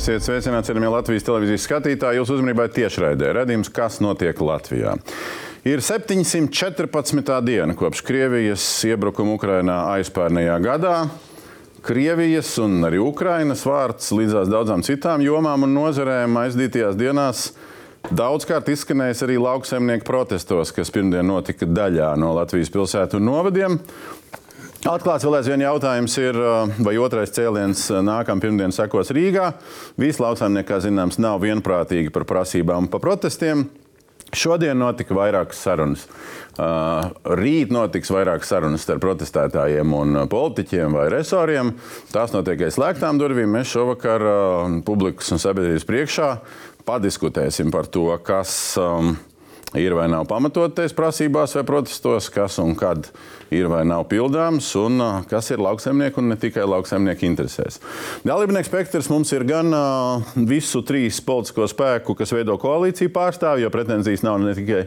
Esiet sveicināti, cienījamie Latvijas televīzijas skatītāji. Jūsu uzmanībai tiešraidē redzējums, kas notiek Latvijā. Ir 714. diena kopš Krievijas iebrukuma Ukrainā aizpērnējā gadā. Krievijas un arī Ukrainas vārds līdzās daudzām citām jomām un nozarēm aizdītajās dienās daudzkārt izskanējis arī lauksaimnieku protestos, kas pirmdien notika daļā no Latvijas pilsētu novadiem. Atklāts vēl aizvien jautājums ir, vai otrais cēliens nākamā pirmdiena sekos Rīgā. Visi lauksaimnieki, kā zināms, nav vienprātīgi par prasībām un par protestiem. Šodien notika vairākas sarunas. Rīt notiks vairākas sarunas starp protestētājiem un politiķiem vai resoriem. Tās notiek aiz slēgtām durvīm. Mēs šovakar publikas un sabiedrības priekšā padiskutēsim par to, kas ir vai nav pamatoties prasībās vai protestos, kas un kad ir vai nav pildāms, un kas ir lauksaimnieku un ne tikai lauksaimnieku interesēs. Dalībnieku spektrs mums ir gan visu trīs politisko spēku, kas veido koalīciju pārstāvji, jo pretenzijas nav ne tikai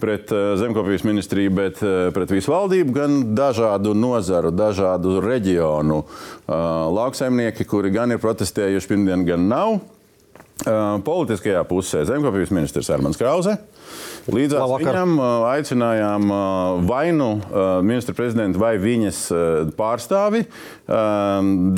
pret zemkopības ministriju, bet pret visu valdību, gan dažādu nozaru, dažādu reģionu lauksaimnieki, kuri gan ir protestējuši pirmdien, gan nav. Politiskajā pusē zemkopības ministrs Armāns Krause. Līdzās Labvakar. viņam aicinājām vai nu ministra prezidentu vai viņas pārstāvi.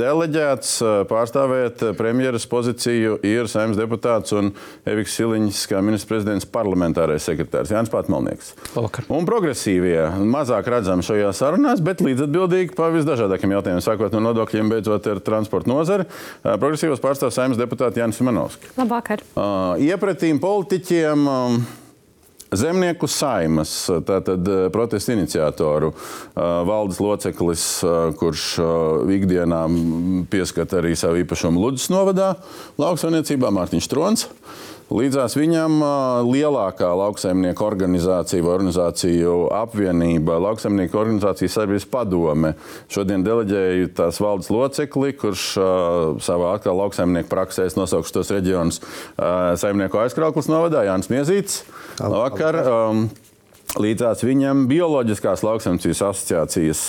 Deleģēts pārstāvēt premjeras pozīciju ir saimnes deputāts un Eviks Siliņš, kā ministra prezidents parlamentārais sekretārs Jānis Patmalnieks. Labvakar. Un progresīvie mazāk redzami šajā sarunās, bet līdzatbildīgi par visdažādākiem jautājumiem, sākot no nodokļiem, beidzot ar transporta nozari. Progresīvos pārstāv saimnes deputāti Jānis Simonovskis. Labvakar. Iepratīm politiķiem. Zemnieku saimas, tātad protesta iniciatoru valdes loceklis, kurš ikdienā pieskata arī savu īpašumu Ludus novadā, lauksaimniecībā Mārtiņš Trons. Līdzās viņam lielākā lauksaimnieku organizācija vai organizāciju apvienība, lauksaimnieku organizācijas sabiedrības padome. Šodien deleģēju tās valdes locekli, kurš savā atkal lauksaimnieku praksēs nosaukšu tos reģionus saimnieku aizkrauklis novadā, Jānis Miezīts. Labvakar! Um, Līdzās viņam bioloģiskās lauksaimniecības asociācijas.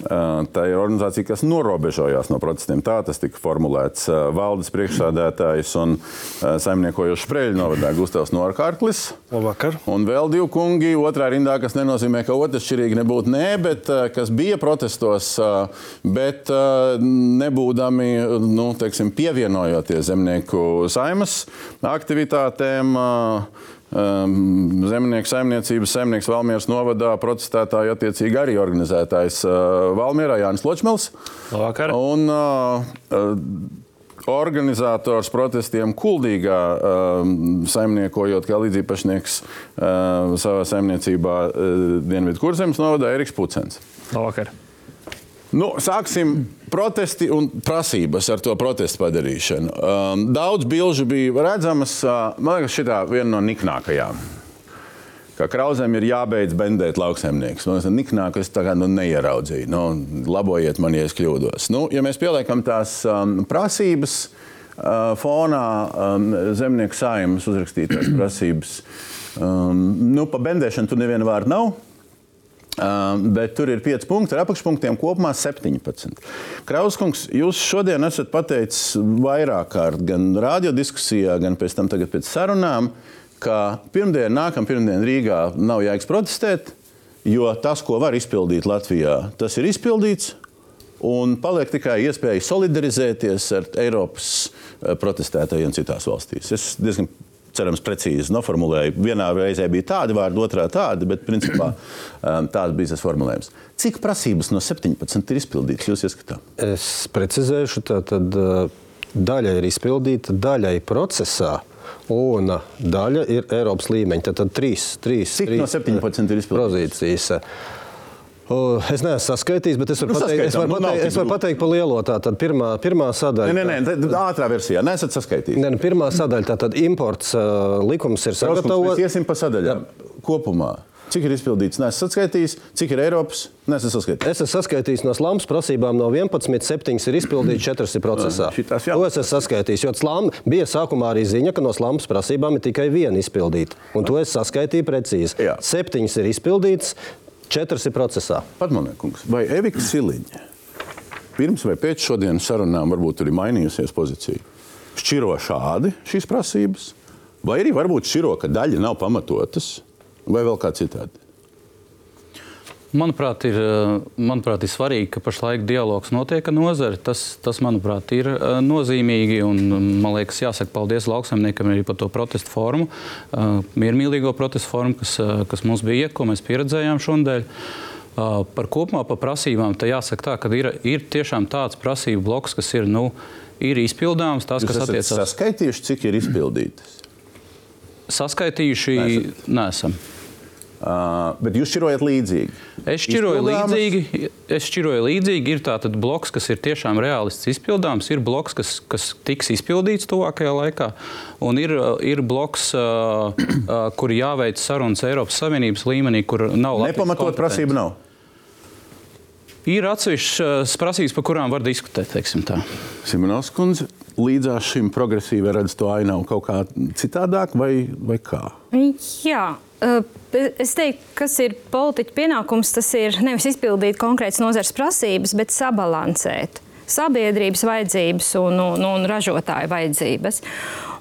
Tā ir organizācija, kas norobežojās no protestiem. Tā tas tika formulēts. Valdes priekšsādātājs un saimniekojošs Spreļu novadā Gustavs Norkārklis. Labvakar. Un vēl divi kungi otrā rindā, kas nenozīmē, ka otršķirīgi nebūtu nē, bet kas bija protestos, bet nebūdami nu, teiksim, pievienojoties zemnieku saimas aktivitātēm. Um, zemnieku saimniecības saimnieks Valmieras novadā protestētāji attiecīgi arī organizētājs uh, Valmierā Jānis Ločmels. Labvakar. Un, uh, organizators protestiem Kuldīgā, uh, saimniekojot kā līdzīpašnieks uh, savā saimniecībā Dienvidu Kurzemes novadā Eriks Pucens. Labvakar. Nu, sāksim protesti un prasības ar to protestu padarīšanu. Um, daudz bilžu bija redzamas. Uh, man liekas, šī ir viena no niknākajām. Kā Krausēm ir jābeidz bendēt lauksaimnieks. Man liekas, niknāk es tā kā nu, neieraudzīju. Nu, labojiet man, ja es kļūdos. Nu, ja mēs pieliekam tās um, prasības uh, fonā, um, zemnieku saimnes uzrakstītās prasības, um, nu, pa bendēšanu tur neviena vārda nav. Bet tur ir 5 punkti, ar apakšpunktiem kopumā 17. Krauskungs, jūs šodien esat pateicis vairāk kārt, gan radiodiskusijā, gan pēc tam pēc sarunām, ka pirmdien, nākamā pirmdiena Rīgā nav jēgas protestēt, jo tas, ko var izpildīt Latvijā, tas ir izpildīts. Un paliek tikai iespēja solidarizēties ar Eiropas protestētājiem citās valstīs. Es diezgan cerams, precīzi noformulēju. Vienā reizē bija tādi vārdi, otrā tādi, bet principā um, tāds bija tas formulējums. Cik prasības no 17 ir izpildītas jūs ieskatā? Es precizēšu, tā tad uh, daļa ir izpildīta, daļa ir procesā. Un daļa ir Eiropas līmeņa. Tad, tad trīs, trīs, Cik trīs no 17 ir izpildītas? pozīcijas. Uh, es neesmu saskaitījis, bet es varu, Nu, pateikt, es saskaitam, varu, nu, pateikt, es varu pateikt pa lielo. Tātad pirmā, pirmā sadaļa. Nē, nē, nē, ātrā versijā. Nesat saskaitījis. Nē, nu, pirmā sadaļa, tātad imports uh, likums ir sagatavots. Mēs iesim pa sadaļām kopumā. Cik ir izpildīts? Nesat saskaitījis. Cik ir Eiropas? Nesat saskaitījis. Es esmu saskaitījis no slāmas prasībām, no 11, 7 ir izpildīts, 4 ir procesā. Šitās jā. To es esmu saskaitījis. Jo slāma bija sākumā arī ziņa, ka no slāmas prasībām ir tikai viena izpildīta. Un to es saskaitīju precīzi. Jā. 7 ir izpildīts, 4 ir procesā. Patmanēkungs, vai Evika Siliņa pirms vai pēc šodienas sarunām varbūt ir mainījusies pozīcija? šķiro šādi šīs prasības, vai arī varbūt šķiro, ka daļa nav pamatotas, vai vēl kā citādi. Manuprāt, ir, eh, manuprāt, ir svarīgi, ka pašlaik dialogs notiek ar nozari. Tas, tas, manuprāt, ir eh, nozīmīgi. Un, man liekas, jāsaka paldies lauksaimniekam arī par to protestu formu, eh, miermīlīgo protestu formu, kas, kas mums bija, ko mēs pieredzējām šodien. Par kopumā par prasībām, tad jāsaka tā, ka ir, ir tiešām tāds prasību bloks, kas ir, nu, ir izpildāms. Jūs kas attiecas... saskaitījuši, cik ir izpildītas? Saskaitījuši nesam. nesam. Uh, bet jūs šķirojat līdzīgi. Es šķiroju līdzīgi. Es šķiroju līdzīgi. Ir tāds bloks, kas ir tiešām realists izpildāms, ir bloks, kas, kas tiks izpildīts tuvākajā laikā, un ir, ir bloks, uh, uh, kur jāveic sarunas Eiropas Savienības līmenī, kur nav nepamatot prasību. Nav. Ir atsevišķas prasības, par kurām var diskutēt. Simonovs kundze, līdzās šim progresīvai redz to ainavu kaut kā citādāk, vai, vai kā? Jā. Es teiktu, kas ir politiķa pienākums, tas ir nevis izpildīt konkrētas nozares prasības, bet sabalansēt sabiedrības vajadzības un, un, un ražotāju vajadzības.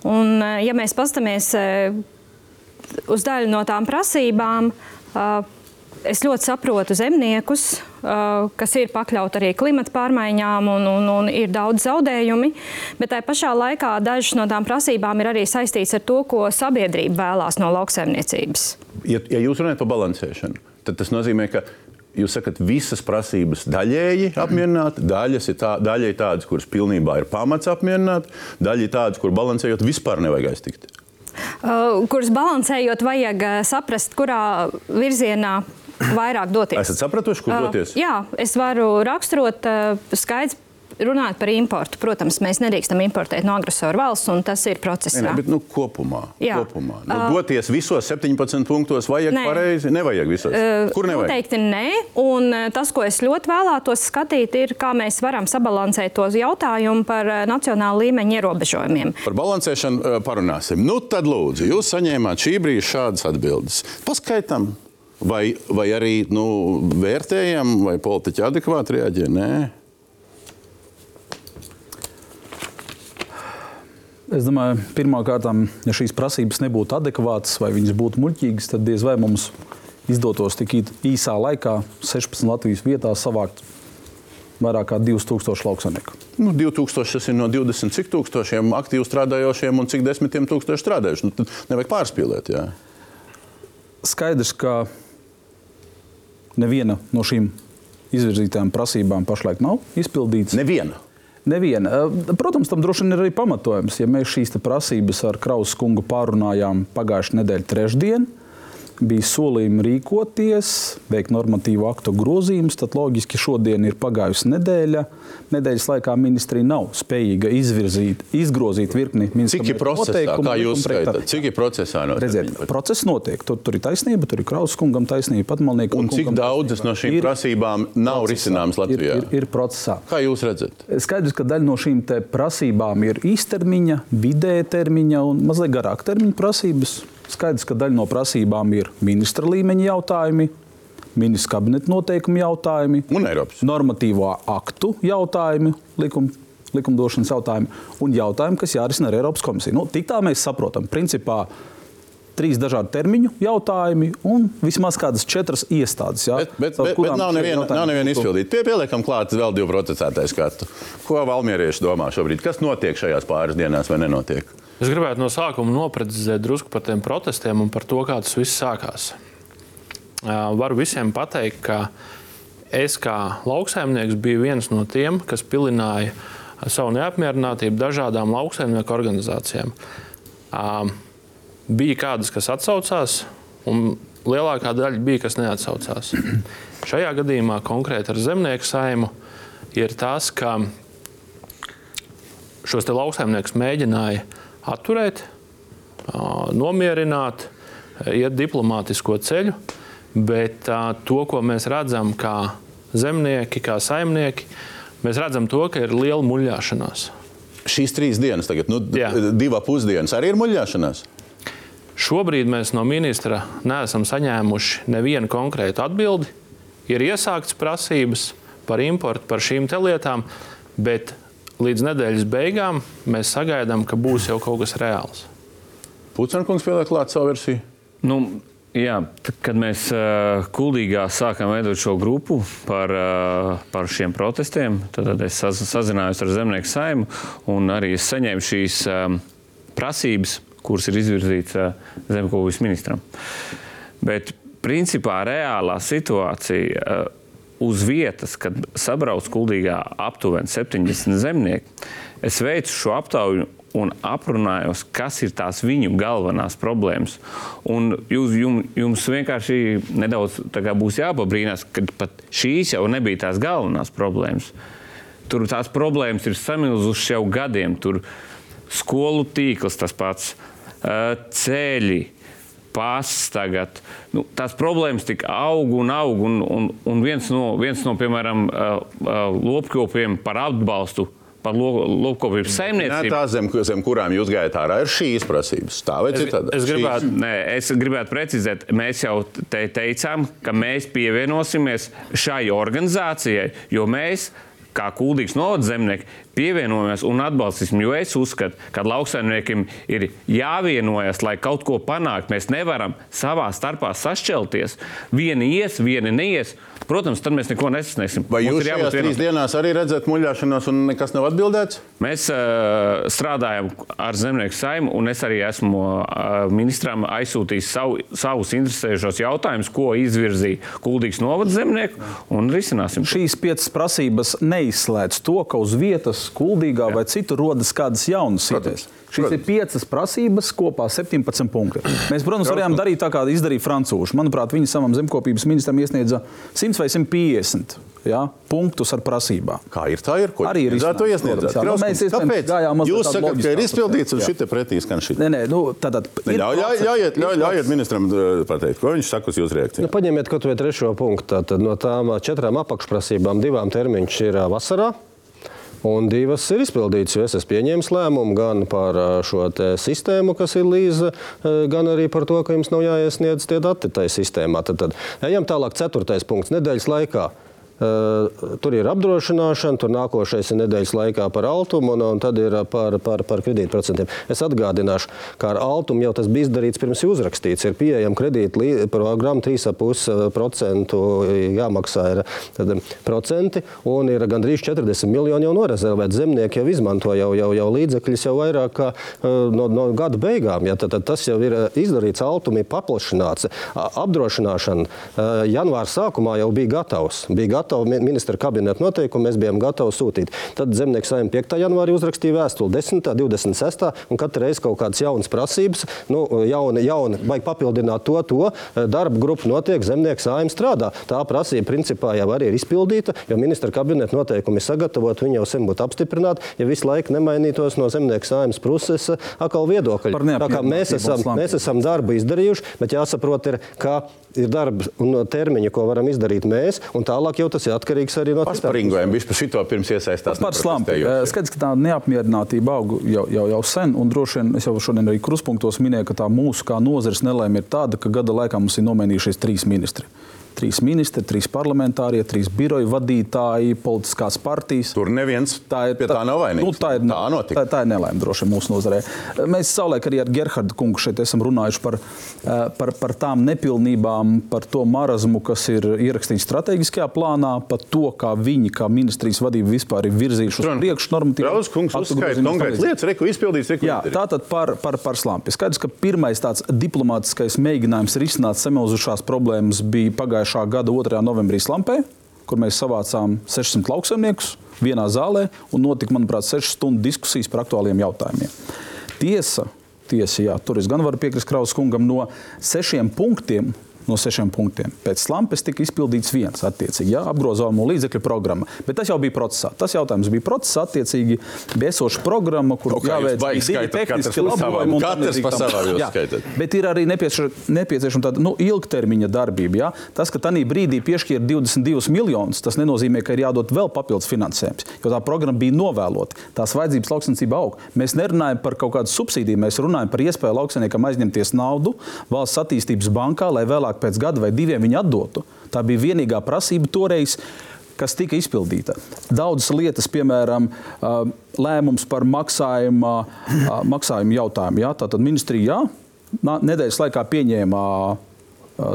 Un, ja mēs paskatāmies uz daļu no tām prasībām, es ļoti saprotu zemniekus, kas ir pakļauti arī klimata pārmaiņām un, un, un ir daudz zaudējumi. Bet tajā pašā laikā dažas no tām prasībām ir arī saistītas ar to, ko sabiedrība vēlās no lauksaimniecības. Ja, ja jūs runājat par balansēšanu, tad tas nozīmē, ka Jūs sakat, visas prasības daļēji apmierināt, daļas ir, tā, daļa ir tādas, kuras pilnībā ir pamats apmierināt, daļa ir tādas, kur balansējot vispār nevajag aiztikt. Kuras balansējot, vajag saprast, kurā virzienā vairāk doties. Esat sapratuši, kur doties? Uh, jā, es varu raksturot uh, skaidrs runājot par importu, protams, mēs nedrīkstam importēt no agresoru valsts, un tas ir procesā. Ne, ne, bet, nu, kopumā, Jā. kopumā. Nu, uh, doties visos 17 punktos vajag ne. pareizi, nevajag visos. Uh, Kur nevajag? Noteikti nē, un tas, ko es ļoti vēlētos skatīt, ir, kā mēs varam sabalansēt tos jautājumu par nacionālu līmeņa ierobežojumiem. Par balansēšanu parunāsim. Nu, tad lūdzu, jūs saņēmāt šī brīža šādas atbildes. Paskaitam! Vai, vai arī nu, vērtējam, vai politiķi adekvāti reaģē? Nē. Es domāju, pirmkārt, ja šīs prasības nebūtu adekvātas vai viņas būtu muļķīgas, tad diez vai mums izdotos tik īsā laikā 16 Latvijas vietās savākt vairāk kā 2000 lauksaimnieku. Nu, 2000 tas ir no 20 cik tūkstošiem aktīvi strādājošiem un cik desmitiem tūkstoši strādājuši. Nu, tad nevajag pārspīlēt. Jā. Skaidrs, ka neviena no šīm izvirzītām prasībām pašlaik nav izpildīta. Neviena. Neviena. Eh, protams, tam droši vien ir arī pamatojums. Ja mēs šīs prasības ar Krausas kungu pārunājām pagājušā nedēļa trešdienā, bija solījumi rīkoties, veikt normatīvu aktu grozījumus, tad loģiski šodien ir pagājusi nedēļa. Nedēļas laikā ministrija nav spējīga izvirzīt, izgrozīt virkni ir procesā? Kā jūs skaitāt? Cik ir procesā? Redziet, process notiek. Tur, tur ir taisnība, tur ir Krauskungam taisnība, Patmalniekam. Un cik daudzas no šīm ir, prasībām nav risināmas Latvijā? Ir, ir, ir procesā. Kā jūs redzat? Skaidrs, ka daļa no šīm prasībām ir īstermiņa, vidēja termiņa un mazliet garāka termiņa prasības. Skaidrs, ka daļa no prasībām ir ministra līmeņa jautājumi, ministra kabineta noteikumu jautājumi, un Eiropas normatīvo aktu jautājumi, likuma, likumdošanas jautājumi un jautājumi, kas jārisina ar Eiropas komisiju. Nu, tik tā mēs saprotam. Principā, trīs dažādu termiņu jautājumi un vismaz kādas četras iestādes. Ja, bet, bet, bet, bet nav neviena, nav neviena izpildīta. Pie, pieliekam klāt vēl divu procesētāju skatu. Ko valmierieši domā šobrīd? Kas notiek šajās pāris dienās vai nenotiek? Es gribētu no sākuma noprecizēt drusku par tiem protestiem un par to, kā tas viss sākās. Varu visiem pateikt, ka es kā lauksaimnieks biju viens no tiem, kas pilināja savu neapmierinātību dažādām lauksaimnieku organizācijām. Bija kādas, kas atsaucās, un lielākā daļa bija, kas neatsaucās. Šajā gadījumā konkrēti ar zemnieku saimu ir tas, ka šos lauksaimniekus mēģināja atturēt, nomierināt, iet diplomātisko ceļu, bet to, ko mēs redzam kā zemnieki, kā saimnieki, mēs redzam to, ka ir liela muļāšanās. Šīs trīs dienas, tagad, nu, divas pusdienas, arī ir muļāšanās. Šobrīd mēs no ministra neesam saņēmuši nevienu konkrētu atbildi. Ir iesāktas prasības par importu, par šīm lietām, bet līdz nedēļas beigām mēs sagaidām, ka būs jau kaut kas reāls. Pucenkungs pieliek klāt savu versiju. Nu, Jā, tad, kad mēs uh, kuldīgā sākām veidot šo grupu par, uh, par šiem protestiem, tad, tad es saz, sazinājos ar Zemnieku saimu un arī saņēmu šīs um, prasības, kuras ir izvirzītas uh, zemkopības ministram. Bet principā reālā situācija uh, uz vietas, kad sabrauc kuldīgā aptuveni 70 zemnieki, es veicu šo aptauju un aprunājos, kas ir tās viņu galvenās problēmas. Un jūs, jum, jums vienkārši nedaudz būs jāpabrīnās, ka pat šīs jau nebija tās galvenās problēmas. Tur tās problēmas ir samilzušas jau gadiem. Tur skolu tīkls tas pats, ceļi. Pāsts tagad. Nu, tās problēmas tik aug un aug. Un, un, un viens, no, viens no, piemēram, lopkopiem par atbalstu par lopkopības saimniecību. Tā zem, zem kurām jūs gājat ārā, ir šīs prasības. Tā vai citādi? Es, es, gribētu, nē, es gribētu precizēt, mēs jau te teicām, ka mēs pievienosimies šai organizācijai, jo mēs kā kuldīgs novads zemnieki, pievienojamies un atbalstīsim. Jo es uzskatu, ka lauksaimniekiem ir jāvienojas, lai kaut ko panāktu. Mēs nevaram savā starpā sašķelties. Vieni ies, vieni neies. Protams, tad mēs neko nesasniegsim. Vai jūs šajās trīs dienās arī redzat muļāšanos un nekas nav atbildēts? Mēs uh, strādājam ar zemnieku saimu, un es arī esmu uh, ministram aizsūtījis savu, savus interesējušos jautājumus, ko izvirzīja Kuldīgs novads zemnieku, un risināsim. Šīs piecas prasības neizslēdz to, ka uz vietas Kuldīgā Jā. vai citur rodas kādas jaunas idejas. Šīs protams. ir piecas prasības, kopā 17 punkti. Mēs, protams, varējām darīt tā, kā izdarīja Francūži. Manuprāt, viņi savam zemkopības ministram iesniedza 100 vai 150 ja, punktus ar prasībām. Kā ir tā, ir? Ko arī ir? Jā, nu, mēs gājām uz Jūs sakat, ka ir izpildīts un šitie pretī skan šī. Nē, nē, nu, tad. Ļaujiet, ļaujiet, ļaujiet ministram uh, pateikt, ko viņš saka uz jūsu reakciju. Nu, paņemiet kaut vai trešo punktu. Tad no tām četrām apakšprasībām divām termiņš ir vasarā. Un divas ir izpildītas, jo es esmu pieņēmis lēmumu gan par šo sistēmu, kas ir līdzi, gan arī par to, ka jums nav jāiesniedz tie dati tajā sistēmā. Tad, tad ejam tālāk, ceturtais punkts nedēļas laikā. Uh, tur ir apdrošināšana, tur nākošais ir nedēļas laikā par altumu, un, un tad ir par, par, par kredītprocentiem. Es atgādināšu, ka ar altumu jau tas bija izdarīts pirms uzrakstīts. Ir pieejama kredītprogramma 3,5% jāmaksā ir tad, procenti, un ir gandrīz 40 miljoni jau norezervēti. Zemnieki jau izmanto jau, jau, jau līdzekļus jau vairāk kā no, no gada beigām. Ja, tad, tad tas jau ir izdarīts, altumi paplašināts. Apdrošināšana janvāra sākumā jau bija gatavs. Bija gatavs gatavi ministra kabineta noteikumi, mēs bijām gatavi sūtīt. Tad zemnieks saimnieks 5. janvārī uzrakstīja vēstuli 10. 26. un katru reizi kaut kādas jaunas prasības, nu, jauni, jauni, vajag papildināt to, to. Darba grupa notiek, zemnieks saimnieks strādā. Tā prasība principā jau arī ir izpildīta, jo ministra kabineta noteikumi ir sagatavoti, viņi jau sen būtu apstiprināti, ja visu laiku nemainītos no zemnieka saimnes puses atkal viedokļi. Tā kā mēs esam, mēs esam darbu izdarījuši, bet jāsaprot, ir, ka ir darba un termiņi, ko varam izdarīt mēs, un tālāk jau tas ir atkarīgs arī no tā. Paspringojam vispār šito pirms iesaistās. Par slampu. Skaidrs, ka tā neapmierinātība aug jau, jau, jau sen, un droši vien es jau šodien arī kruspunktos minēju, ka tā mūsu kā nozares nelēma ir tāda, ka gada laikā mums ir nomainījušies trīs ministri trīs ministri, trīs parlamentārie, trīs biroju vadītāji, politiskās partijas. Tur neviens tā ir, pie tā, tā nav vainīgs. Nu, tā ir, tā, tā, tā ir nelēma droši vien mūsu nozarē. Mēs savulaik arī ar Gerhardu kungu šeit esam runājuši par, eh, par, par tām nepilnībām, par to marazmu, kas ir ierakstīts strateģiskajā plānā, par to, kā viņi, kā ministrijas vadība vispār ir virzījuši uz priekšu normatīvu. Daudz kungs uzskaita konkrētas lietas, reku izpildīts, reku Jā, tātad par, par, par slampi. Skaidrs, ka pirmais tāds diplomātiskais mēģinājums risināt samilzušās problēmas bija pagājušajā pagājušā gada 2. novembrī Slampē, kur mēs savācām 600 lauksaimniekus vienā zālē un notika, manuprāt, 6 stundu diskusijas par aktuāliem jautājumiem. Tiesa, tiesa jā, tur es gan varu piekrist Kraus kungam no sešiem punktiem no sešiem punktiem. Pēc slampes tika izpildīts viens, attiecīgi, ja, apgrozāmo līdzekļu programma. Bet tas jau bija procesā. Tas jautājums bija procesā, attiecīgi, bija esoša programma, kur okay, jāveic divi tehniski labojumi. Katrs pa savām jūs skaitat. Bet ir arī nepieciešama tāda nu, ilgtermiņa darbība. Ja? Tas, ka tajā brīdī piešķīra 22 miljonus, tas nenozīmē, ka ir jādod vēl papildus finansējums, jo tā programma bija novēlota. Tās vajadzības lauksaimniecībā aug. Mēs nerunājam par kaut kādu subsīdiju, mēs runājam par iespēju lauksaimniekam aizņemties naudu valsts attīstības bankā, lai vēlāk pēc gada vai diviem viņi atdotu. Tā bija vienīgā prasība toreiz. kas tika izpildīta. Daudzas lietas, piemēram, lēmums par maksājuma, maksājuma jautājumu. Ja? Tātad ministrija jā, nedēļas laikā pieņēma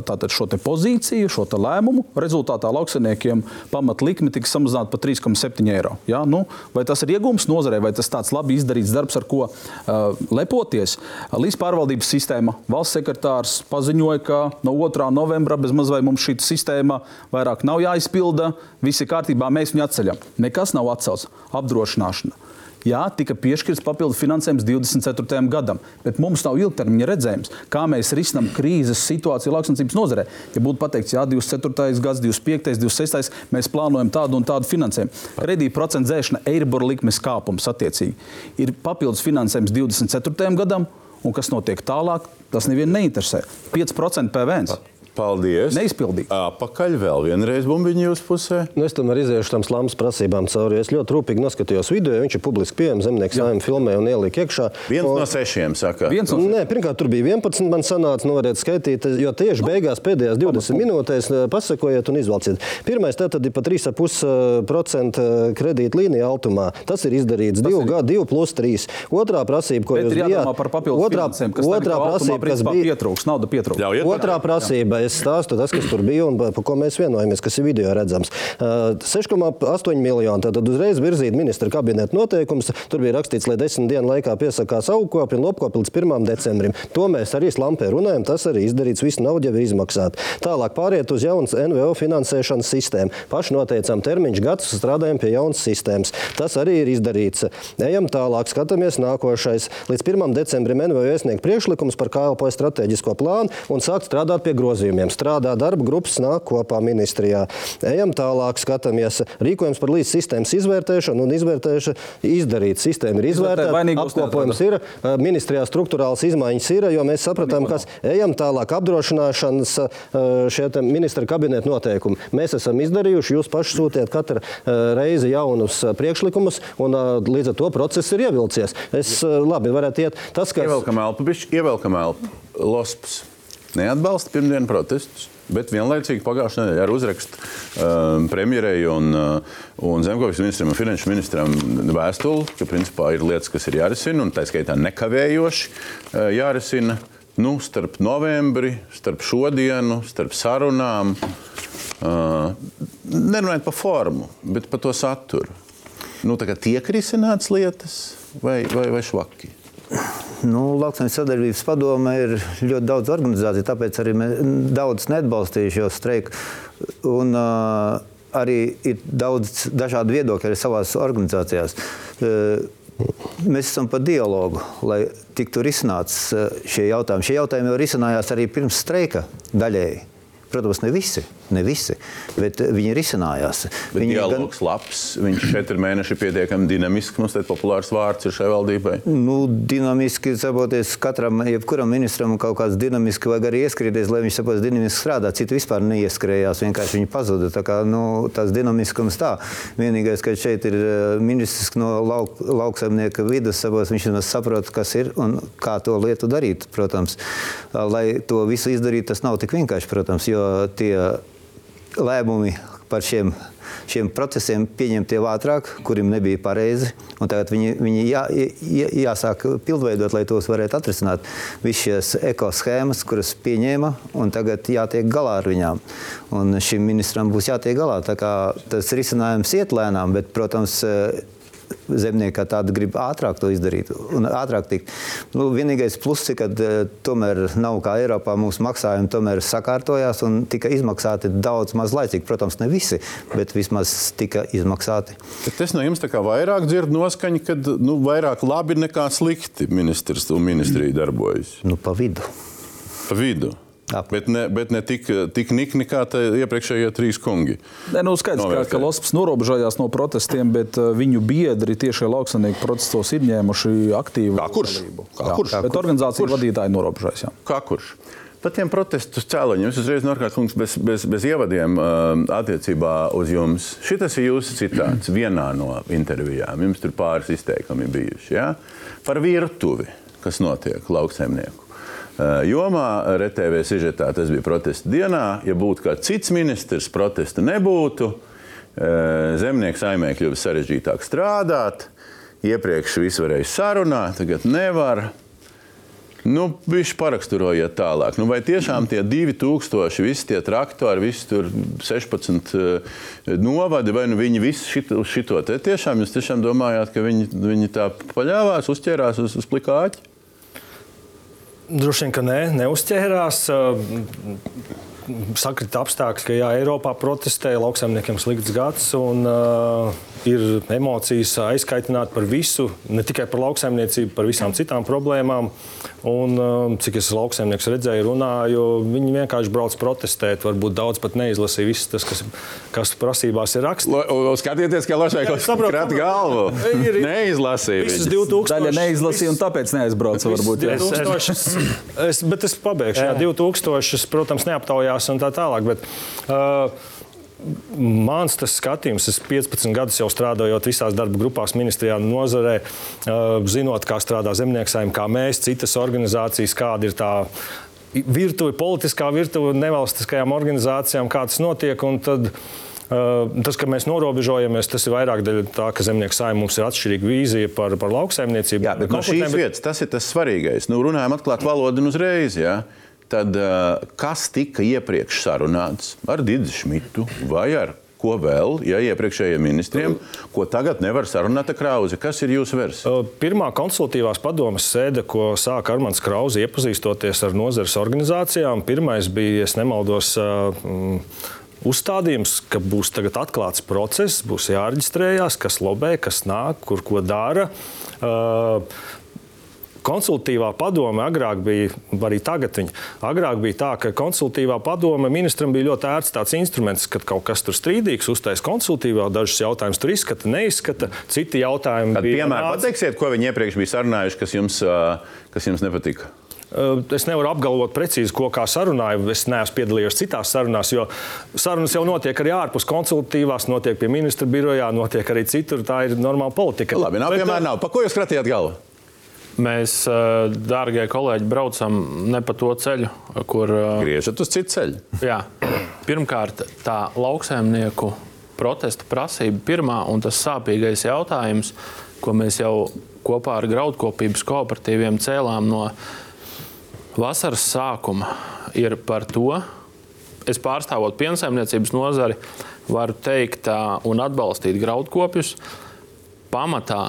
tātad šo pozīciju, šo lēmumu. Rezultātā lauksaimniekiem pamatlikme tika samazināta par 3,7 eiro. Ja? Nu, vai tas ir iegūms nozarei, vai tas tāds labi izdarīts darbs, ar ko uh, lepoties? Līdz pārvaldības sistēma valsts sekretārs paziņoja, ka no 2. novembra bezmaz vai mums šī sistēma vairāk nav jāizpilda, viss ir kārtībā, mēs viņu atceļam. Nekas nav atcelts. Apdrošināšana Jā, tika piešķirts papildu finansējums 24. gadam, bet mums nav ilgtermiņa redzējums, kā mēs risinām krīzes situāciju lauksaimniecības nozarē. Ja būtu pateikts, jā, 24. gads, 25. 26. mēs plānojam tādu un tādu finansējumu. Kredīta procentu dzēšana, eiribora likmes kāpums attiecīgi ir papildus finansējums 24. gadam, un kas notiek tālāk, tas nevienu neinteresē. 5% PVN. Paldies. Neizpildīt. Apakaļ vēl vienreiz bumbiņu jūsu pusē. Nu, es tam arī iziešu tam slāmas prasībām cauri. Es ļoti rūpīgi noskatījos video, viņš ir publiski pieejams, zemnieks saimē filmē un ielika iekšā. Viens un... no sešiem, saka. Viens no sešiem. Nē, pirmkārt, tur bija 11, man sanāca, nu varētu skaitīt, jo tieši beigās pēdējās 20 minūtēs pasakojiet un izvalciet. Pirmais tātad ir pa 3,5% kredīta līnija altumā. Tas ir izdarīts 2 gadu, 2 plus 3. Otrā prasība, ko Bet jūs bijāt. Par papildus otrā, otrā prasība, kas bija pietrūks, nauda pietrūks. Otrā prasība, es stāstu tas, kas tur bija un par ko mēs vienojamies, kas ir video redzams. 6,8 miljoni. Tad uzreiz virzīt ministra kabineta noteikumus. Tur bija rakstīts, lai desmit dienu laikā piesakās augkopi un lopkopi līdz 1. decembrim. To mēs arī slampē runājam. Tas arī izdarīts. Visu naudu jau ir izmaksāta. Tālāk pāriet uz jaunas NVO finansēšanas sistēmu. Paši noteicām termiņš gads, strādājam pie jaunas sistēmas. Tas arī ir izdarīts. Ejam tālāk, skatāmies nākošais. Līdz 1. decembrim NVO iesniegt priekšlikums par KLP strateģisko plānu un sākt strādāt pie grozījumiem. Strādā darba grupas nāk kopā ministrijā. Ejam tālāk, skatāmies. Rīkojums par līdz sistēmas izvērtēšanu un izvērtēšanu izdarīt. Sistēma ir izvērtēta, apkopojums ir, ministrijā struktūrāls izmaiņas ir, jo mēs sapratām, kas ejam tālāk apdrošināšanas šie ministra kabineta noteikumi. Mēs esam izdarījuši, jūs paši sūtiet katru reizi jaunus priekšlikumus, un līdz ar to process ir ievilcies. Es labi varētu iet. Tas, kas... Ievelkam elpu, bišķi, ievelkam elpu. Losps neatbalsta pirmdienu protestus. Bet vienlaicīgi pagājušajā nedēļā ar uzrakstu um, premjerei un, uh, un zemkopības ministram un finanšu ministram vēstuli, ka principā ir lietas, kas ir jārisina un tā skaitā nekavējoši uh, jārisina. Nu, starp novembri, starp šodienu, starp sarunām. Uh, nerunājot par formu, bet par to saturu. Nu, tiek risināts lietas vai, vai, vai švaki? Nu, Lauksaimniecības sadarbības padome ir ļoti daudz organizāciju, tāpēc arī daudz neatbalstīja šo streiku. Un, uh, arī ir daudz dažādu viedokļu arī savās organizācijās. Uh, Mēs esam par dialogu, lai tiktu risināts šie jautājumi. Šie jautājumi jau risinājās arī pirms streika daļēji. Protams, ne visi, ne visi bet viņi risinājās. Bet viņi dialogs gan... labs, viņš četri mēneši pietiekami dinamisks. Mums tāds populārs vārds ir šai valdībai. Nu, dinamiski, saproties, katram, jebkuram ministram kaut kāds dinamiski vajag arī ieskrieties, lai viņš saprotas dinamiski strādā. Citi vispār neieskrējās, vienkārši viņi pazuda. Tā kā nu, tas dinamiskums tā. Vienīgais, ka šeit ir eh, ministrs no lauk, lauksaimnieka vidus, saprotas, viņš saprot, kas ir un kā to lietu darīt, protams. Lai to visu izdarītu, tas nav tik vienkārši, protams, jo tie lēmumi par šiem, šiem procesiem pieņemti jau ātrāk, kuriem nebija pareizi. Tagad viņi, viņi jā, jā, jāsāk pildveidot, lai tos varētu atrisināt. Visas šīs ekoshēmas, kuras pieņēma, un tagad jātiek galā ar viņām. Un šim ministram būs jātiek galā. Tas risinājums iet lēnām, bet, protams, zemnieki tādi grib ātrāk to izdarīt un ātrāk tikt. Nu, vienīgais pluss ir, ka uh, tomēr nav kā Eiropā mūsu maksājumi tomēr sakārtojās un tika izmaksāti daudz maz laicīgi. Protams, ne visi, bet vismaz tika izmaksāti. Bet es no jums tā kā vairāk dzirdu noskaņu, ka nu, vairāk labi nekā slikti ministrs un ministrija darbojas. Nu, pa vidu. Pa vidu. Bet ne, bet ne tik, tik nikni kā iepriekšējie trīs kungi. Nē, nu skaidrs, ka, ka Losps norobežojās no protestiem, bet uh, viņu biedri tieši lauksaimnieku protestos ir ņēmuši aktīvu kā kurš? Kā jā, kurš? Bet kurš? organizācija kurš? vadītāji norobežojas. Jā. Kā kurš? Par tiem protestu cēloņiem es uzreiz norkārtu bez, bez, bez ievadiem uh, attiecībā uz jums. Šis ir jūsu citāts vienā no intervijām. Jums tur pāris izteikumi bijuši ja? par virtuvi, kas notiek lauksaimnieku Eh, jomā. RTV sižetā tas bija protesta dienā. Ja būtu kāds cits ministrs, protestu nebūtu. zemnieku saimē kļuvis sarežģītāk strādāt. Iepriekš viss varēja sarunāt, tagad nevar. Nu, viņš paraksturojiet tālāk. Nu, vai tiešām tie 2000, visi tie traktori, visi tur 16 uh, novadi, vai nu viņi visi šito, šito te tiešām jūs tiešām domājāt, ka viņi, viņi tā paļāvās, uzķērās uz, uz plikāķi? Drušenka ne, neustaje hra s Sakrita apstākļi, ka jā, Eiropā protestēja, lauksaimniekiem slikts gads. Un, uh, ir emocijas aizkaitināt par visu, ne tikai par lauksaimniecību, par visām citām problēmām. Un, um, cik es lauksaimnieks redzēju, runāju, viņi vienkārši brauc protestēt. Varbūt daudz pat neizlasīja viss tas, kas, kas prasībās ir rakstīts. Skatieties, kā Latvijas Banka krāt galvu. Ir, neizlasīja. Visas 2000. Daļa neizlasīja un tāpēc neaizbrauca. Varbūt, 2000, es, bet es pabeigšu. Jā. Jā, 2000, protams, neaptaujās un tā tālāk. Bet, uh, Mans skatījums, es 15 gadus jau strādājot visās darba grupās, ministrijā, nozarē, zinot, kā strādā zemnieksājumi, kā mēs, citas organizācijas, kāda ir tā virtuve, politiskā virtuve nevalstiskajām organizācijām, kā tas notiek. Uh, tas, ka mēs norobežojamies, tas ir vairāk dēļ tā, ka zemnieku saimē mums ir atšķirīga vīzija par, par lauksaimniecību. Jā, bet no šīs vietas tas ir tas svarīgais. Nu, runājam atklāt valodu un uzreiz. Jā. Tad kas tika iepriekš sarunāts ar Digita Šmitu vai ar ko vēl, ja iepriekšējiem ministriem, ko tagad nevar sarunāt ar Krauzi? Kas ir jūsu versija? Pirmā konsultīvās padomas sēde, ko sāka Armāns Krauzi, iepazīstoties ar nozares organizācijām, pirmais bija, ja nemaldos, um, uzstādījums, ka būs atklāts process, būs jāreģistrējās, kas lobē, kas nāk, kur ko dara. Konsultīvā padome agrāk bija, arī tagad viņa, agrāk bija tā, ka konsultīvā padome ministram bija ļoti ērts tāds instruments, kad kaut kas tur strīdīgs, uztais konsultīvā, dažus jautājumus tur izskata, neizskata, citi jautājumi Tad. Piemēram, pateiksiet, ko viņi iepriekš bija sarunājuši, kas jums, kas jums nepatika? Es nevaru apgalvot precīzi, ko kā sarunāju. Es neesmu piedalījies citās sarunās, jo sarunas jau notiek arī ārpus konsultatīvās, notiek pie ministra birojā, notiek arī citur. Tā ir normāla politika. Labi, nav piemēram, nav. Pa ko jūs kratījāt galvu? Mēs, dārgie kolēģi, braucam ne pa to ceļu, kur. Griežat uz citu ceļu. Jā. Pirmkārt, tā lauksaimnieku protesta prasība pirmā un tas sāpīgais jautājums, ko mēs jau kopā ar graudkopības kooperatīviem cēlām no vasaras sākuma, ir par to, es pārstāvot piensaimniecības nozari, varu teikt un atbalstīt graudkopjus. Pamatā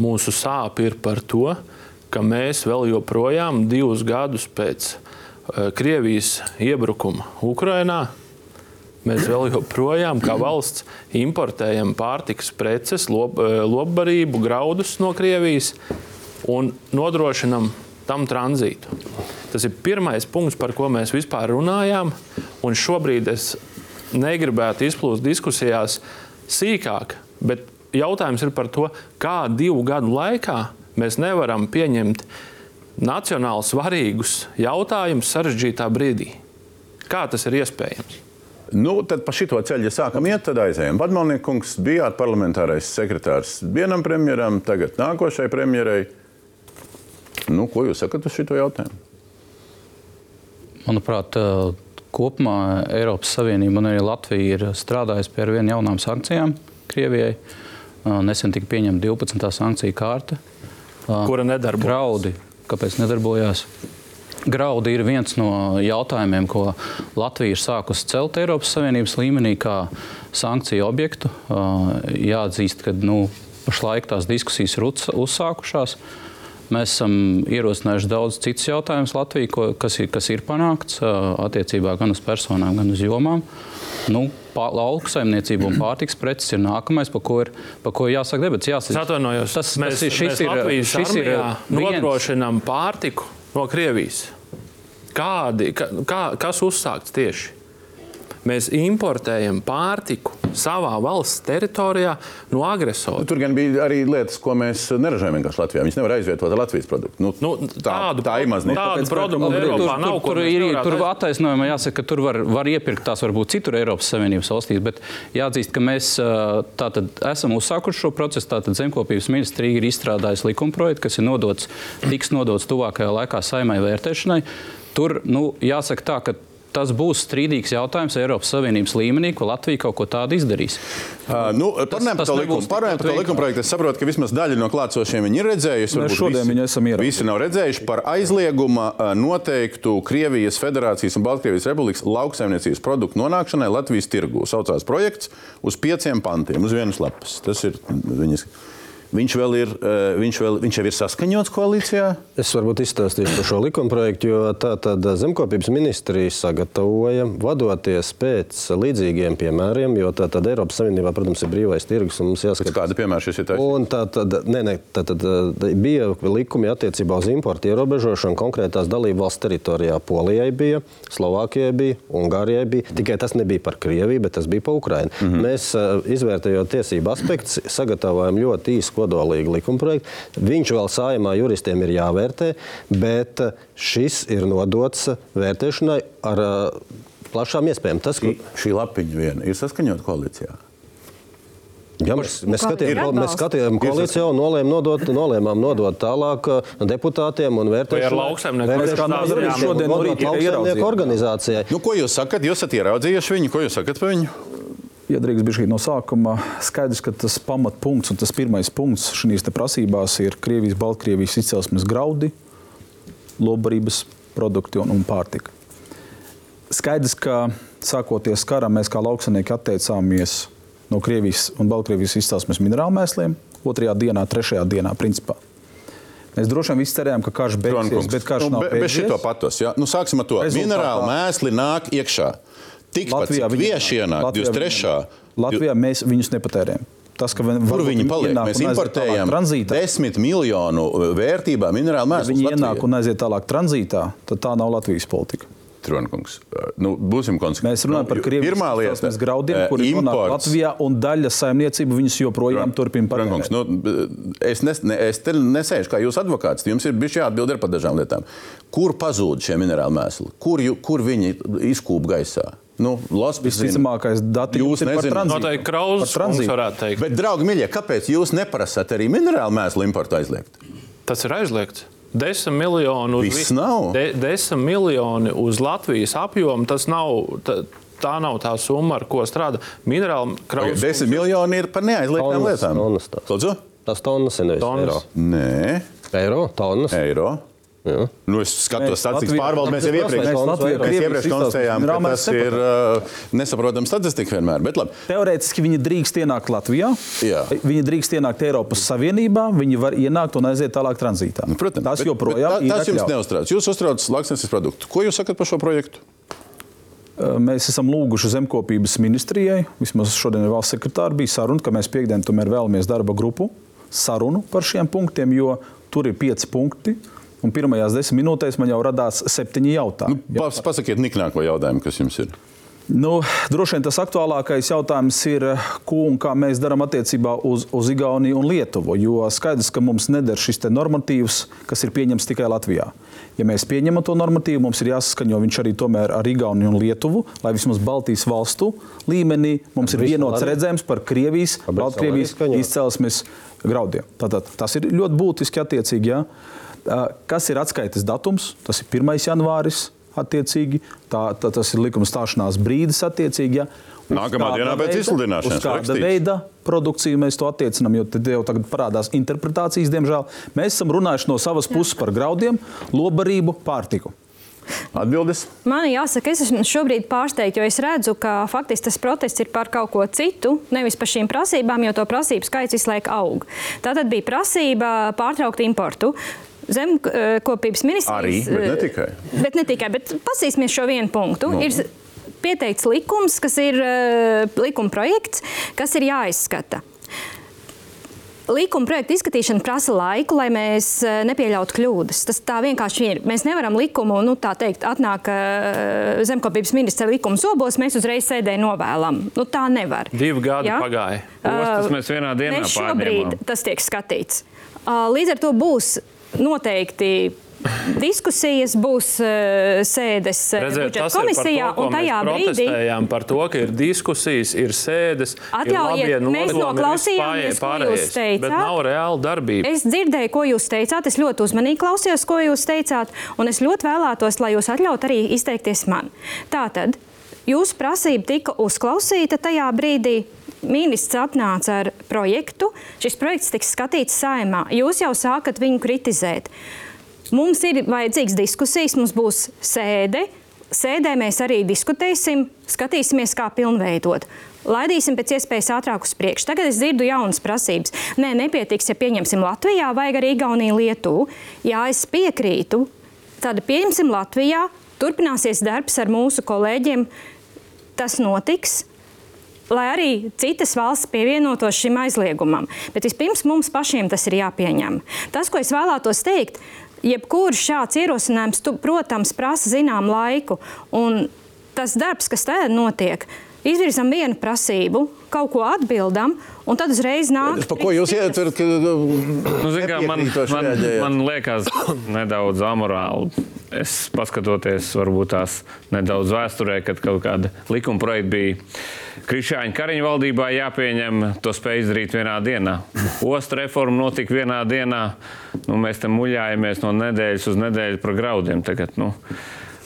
mūsu sāpe ir par to, ka ka mēs vēl joprojām divus gadus pēc uh, Krievijas iebrukuma Ukrajinā mēs vēl joprojām kā valsts importējam pārtikas preces, lop, uh, lopbarību, graudus no Krievijas un nodrošinam tam tranzītu. Tas ir pirmais punkts, par ko mēs vispār runājām. Un šobrīd es negribētu izplūst diskusijās sīkāk, bet jautājums ir par to, kā divu gadu laikā Mēs nevaram pieņemt nacionāli svarīgus jautājumus sarežģītā brīdī. Kā tas ir iespējams? Nu, tad pa šito ceļu, ja sākam iet, tad aizējām. Badmalniekungs bijāt parlamentārais sekretārs vienam premjeram, tagad nākošai premjerai. Nu, ko jūs sakat uz šo jautājumu? Manuprāt, kopumā Eiropas Savienība un arī Latvija ir strādājusi pie ar vien jaunām sankcijām Krievijai. Nesen tika pieņemta 12. sankciju kārta kura nedarbojas. Graudi, kāpēc nedarbojās? Graudi ir viens no jautājumiem, ko Latvija ir sākusi celt Eiropas Savienības līmenī kā sankciju objektu. Jāatzīst, ka nu, pašlaik tās diskusijas ir uzsākušās. Mēs esam ierosinājuši daudz citus jautājumus Latvijai, kas, ir, kas ir panākts attiecībā gan uz personām, gan uz jomām. Nu, lauksaimniecība un pārtiks preces ir nākamais, par ko ir, par ko jāsaka debats. Jāsaka, atvainojos. Tas, mēs, tas ir, šis ir, Latvijas šis ir nodrošinām pārtiku no Krievijas. Kādi, kā, kas uzsākts tieši? Mēs importējam pārtiku savā valsts teritorijā no agresora. Nu, tur gan bija arī lietas, ko mēs neražojam vienkārši Latvijā. Viņas nevar aizvietot ar Latvijas produktu. Nu, nu, tā, tādu, tā ir mazliet. Tādu produktu Eiropā nav. Tur, tur, ir, tur attaisnojumā jāsaka, ka tur var, var iepirkt tās varbūt citur Eiropas Savienības valstīs, bet jāatzīst, ka mēs tātad esam uzsākuši šo procesu. Tātad Zemkopības ministrija ir izstrādājusi likumprojektu, kas ir nodots, tiks nodots tuvākajā laikā saimai vērtēšanai. Tur, nu, jāsaka tā, ka tas būs strīdīgs jautājums Eiropas Savienības līmenī, ko Latvija kaut ko tādu izdarīs. Uh, nu, Parunājot par to likumu, parunājot par to likuma projektu, es saprotu, ka vismaz daļa no klātsošiem viņi ir redzējuši. Mēs šodien visi, viņu esam ieraudzījuši. Visi nav redzējuši par aizlieguma uh, noteiktu Krievijas Federācijas un Baltkrievijas Republikas lauksaimniecības produktu nonākšanai Latvijas tirgū. Saucās projekts uz pieciem pantiem, uz vienas lapas. Tas ir viņas. Viņš vēl ir, eh, viņš vēl, viņš jau ir saskaņots koalīcijā. Es varbūt izstāstīšu par šo likumprojektu, jo tā tad zemkopības ministrija sagatavoja, vadoties pēc līdzīgiem piemēriem, jo tā tad Eiropas Savienībā, protams, ir brīvais tirgus jāskatās. kāda piemēra šis ir tā tad, nē, nē, tā tad eh, bija likumi attiecībā uz importu ierobežošanu konkrētās dalību valsts teritorijā. Polijai bija, Slovākijai bija, Ungārijai bija. Tikai tas nebija par Krieviju, bet tas bija par Ukrajinu. Mm -hmm. Mēs, eh, izvērtējot tiesību aspektus, sagatavojam ļoti īsu kodolīgu likumprojektu. Viņš vēl sājumā juristiem ir jāvērtē, bet eh, šis ir nodots vērtēšanai ar eh, plašām iespējām. Tas, ka Šī, šī lapiņa viena ir saskaņota koalīcijā. Ja mēs, mēs, Kā skatījām, mēs skatījām koalīciju un nolēmām nodot, nolēmām nodot tālāk uh, deputātiem un vērtēšanai. Organizācijai. Nu, ko jūs sakat? Jūs esat ieraudzījuši viņu, ko jūs sakat par viņu? Ja drīkst bija no sākuma skaidrs, ka tas pamatpunkts un tas pirmais punkts šīs prasībās ir Krievijas, Baltkrievijas izcelsmes graudi, lobarības produkti un, un pārtika. Skaidrs, ka sākoties karam, mēs kā lauksanieki atteicāmies no Krievijas un Baltkrievijas izcelsmes minerālu mēsliem. Otrajā dienā, trešajā dienā, principā. Mēs droši vien visi cerējām, ka karš beigsies, Tronkungs. bet karš nu, nav be, bez beidzies. šito patos. Ja? Nu, sāksim ar to. Rezultātā- Minerāli mēsli nāk iekšā. Tikpat Latvijā vieši ienāk Latvijā 23. viņi- Latvijā mēs viņus nepatērējam. Tas, ka Kur viņi paliek? ienāk Mēs importējam. 10 miljonu vērtībā minerālu Ja mēslu. viņi ienāk un aiziet tālāk tranzītā, tad tā nav Latvijas politika. Tronkungs. Nu, būsim konsekventi. Mēs runājam par Krievijas Pirmā lieta graudiem, eh, kuri nonāk imports. Latvijā, un daļa saimniecību viņus joprojām turpina patērēt. nu, es, nes, ne, es te nesēžu kā jūs advokāts. Jums ir bijis jāatbild ar par dažām lietām. Kur pazūd šie minerāli mēsli? Kur, kur viņi izkūp gaisā? Nu. Visticamākais datījums Jūs nezināt. tranzītu. Noteikti Krauzes Par tranzītu. kungs varētu teikt. Bet, draugi, mīļie, kāpēc jūs neprasat arī minerālu mēslu importu aizliegt? Tas ir aizliegts. 10 miljoni uz Viss vi- nav? De, 10 miljoni uz Latvijas apjomu. Tas nav. Tā, tā nav tā summa, ar ko strādā. Minerāli kraus. 10 miljoni ir par neaizliegtām lietām. tonnas tās. Lūdzu? Tas tonnas ir nevis Tonnas. eiro. Nē, Eiro, tonnas. eiro. Jā. Nu, es skatos, statistikas pārvalde. Mēs jau iepriekš, konstatējām, ka tas ir uh, nesaprotama statistika vienmēr. Teorētiski viņi drīkst ienākt Latvijā. Jā. Viņi drīkst ienākt Eiropas Savienībā, viņi var ienākt un aiziet tālāk tranzītā. Nu, Protams, tas joprojām bet tā, tas ir jums neuztrauc. Jūs uztraucat lauksnesības produktu. Ko jūs sakat par šo projektu? Mēs esam lūguši zemkopības ministrijai, vismaz šodien ir valsts sekretāra, bija saruna, ka mēs piekdien tomēr vēlamies darba grupu sarunu par šiem punktiem, jo tur ir pieci punkti. Un pirmajās desmit minūtēs man jau radās septiņi jautājumi. Nu, pas, pasakiet niknāko jautājumu, kas jums ir. Nu, droši vien tas aktuālākais jautājums ir, ko un kā mēs darām attiecībā uz, uz Igauniju un Lietuvu. Jo skaidrs, ka mums neder šis te normatīvs, kas ir pieņemts tikai Latvijā. Ja mēs pieņemam to normatīvu, mums ir jāsaskaņo viņš arī tomēr ar Igauniju un Lietuvu, lai vismaz Baltijas valstu līmenī mums ir vienots redzējums par Krievijas, Baltkrievijas izcelsmes graudiem. Tātad, tas ir ļoti būtiski attiecīgi. Ja? Kas ir atskaites datums? Tas ir 1. janvāris. Attiecīgi, tā, tā, tas ir likuma stāšanās brīdis. Attiecīgi, ja. Uz Nākamā kāda dienā pēc veida- izsludināšanas kāda veida produkciju mēs to attiecinām, jo tad jau tagad parādās interpretācijas, diemžēl. Mēs esam runājuši no savas puses par graudiem, lobarību, pārtiku. Atbildes? Man jāsaka, es esmu šobrīd pārsteigta, jo es redzu, ka faktiski tas protests ir par kaut ko citu, nevis par šīm prasībām, jo to prasību skaits visu laiku aug. Tā tad bija prasība pārtraukt importu. Zemkopības ministrijas Arī, bet ne tikai. Bet ne tikai, bet pasīsimies šo vienu punktu. Nu. Ir pieteikts likums, kas ir uh, likuma projekts, kas ir jāizskata. Likuma projekta izskatīšana prasa laiku, lai mēs nepieļautu kļūdas. Tas tā vienkārši ir. Mēs nevaram likumu, nu, tā teikt, atnāk zemkopības ministra likuma zobos, mēs uzreiz sēdēju novēlam. Nu, tā nevar. Divi gadi Ja? pagāja. Ostas mēs vienā dienā Mēs šobrīd pārņēmām. tas tiek skatīts. Līdz ar to būs noteikti diskusijas, būs uh, sēdes uh, Redziet, komisijā, to, tajā brīdī par to, ka ir diskusijas, ir sēdes, Atļaujiet, ir labie mēs noklausījāmies, ko jūs teicāt. Bet nav reāla darbība. Es dzirdēju, ko jūs teicāt. Es ļoti uzmanīgi klausījos, ko jūs teicāt. Un es ļoti vēlētos, lai jūs atļautu arī izteikties man. Tātad, jūsu prasība tika uzklausīta tajā brīdī. Ministrs atnāca ar projektu. Šis projekts tiks skatīts saimā. Jūs jau sākat viņu kritizēt. Mums ir vajadzīgs diskusijas, mums būs sēde. Sēdē mēs arī diskutēsim, skatīsimies, kā pilnveidot. Laidīsim pēc iespējas ātrāk uz priekšu. Tagad es dzirdu jaunas prasības. Nē, nepietiks, ja pieņemsim Latvijā, vajag arī Igauniju, Lietuvu. Jā, es piekrītu. Tad pieņemsim Latvijā, turpināsies darbs ar mūsu kolēģiem. Tas notiks lai arī citas valsts pievienotos šim aizliegumam. Bet vispirms mums pašiem tas ir jāpieņem. Tas, ko es vēlētos teikt, jebkurš šāds ierosinājums, tu, protams, prasa zinām laiku. Un tas darbs, kas tagad notiek, izvirzam vienu prasību, kaut ko atbildam, un tad uzreiz nāk. Pa ko jūs ietverat? Nu, zin, kā, man, man, man liekas, nedaudz amorāli. Es paskatoties, varbūt tās nedaudz vēsturē, kad kaut kāda likuma projekta bija Krišāņa Kariņa valdībā jāpieņem, to spēj izdarīt vienā dienā. Osta reforma notika vienā dienā. Nu, mēs tam muļājamies no nedēļas uz nedēļu par graudiem. Tagad, nu,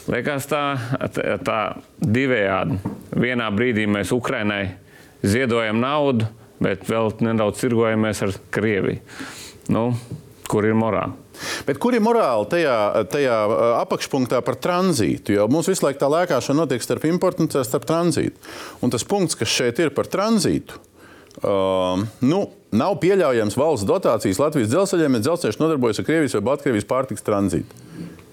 liekas tā, tā divējādi. Vienā brīdī mēs Ukrainai ziedojam naudu, bet vēl nedaudz tirgojamies ar Krieviju. Nu, kur ir morāla? Bet kur ir morāli tajā, tajā apakšpunktā par tranzītu? Jo mums visu laiku tā lēkāšana notiek starp importu un starp tranzītu. Un tas punkts, kas šeit ir par tranzītu, uh, nu, nav pieļaujams valsts dotācijas Latvijas dzelzceļiem, ja dzelzceļš nodarbojas ar Krievijas vai Baltkrievijas pārtiks tranzītu.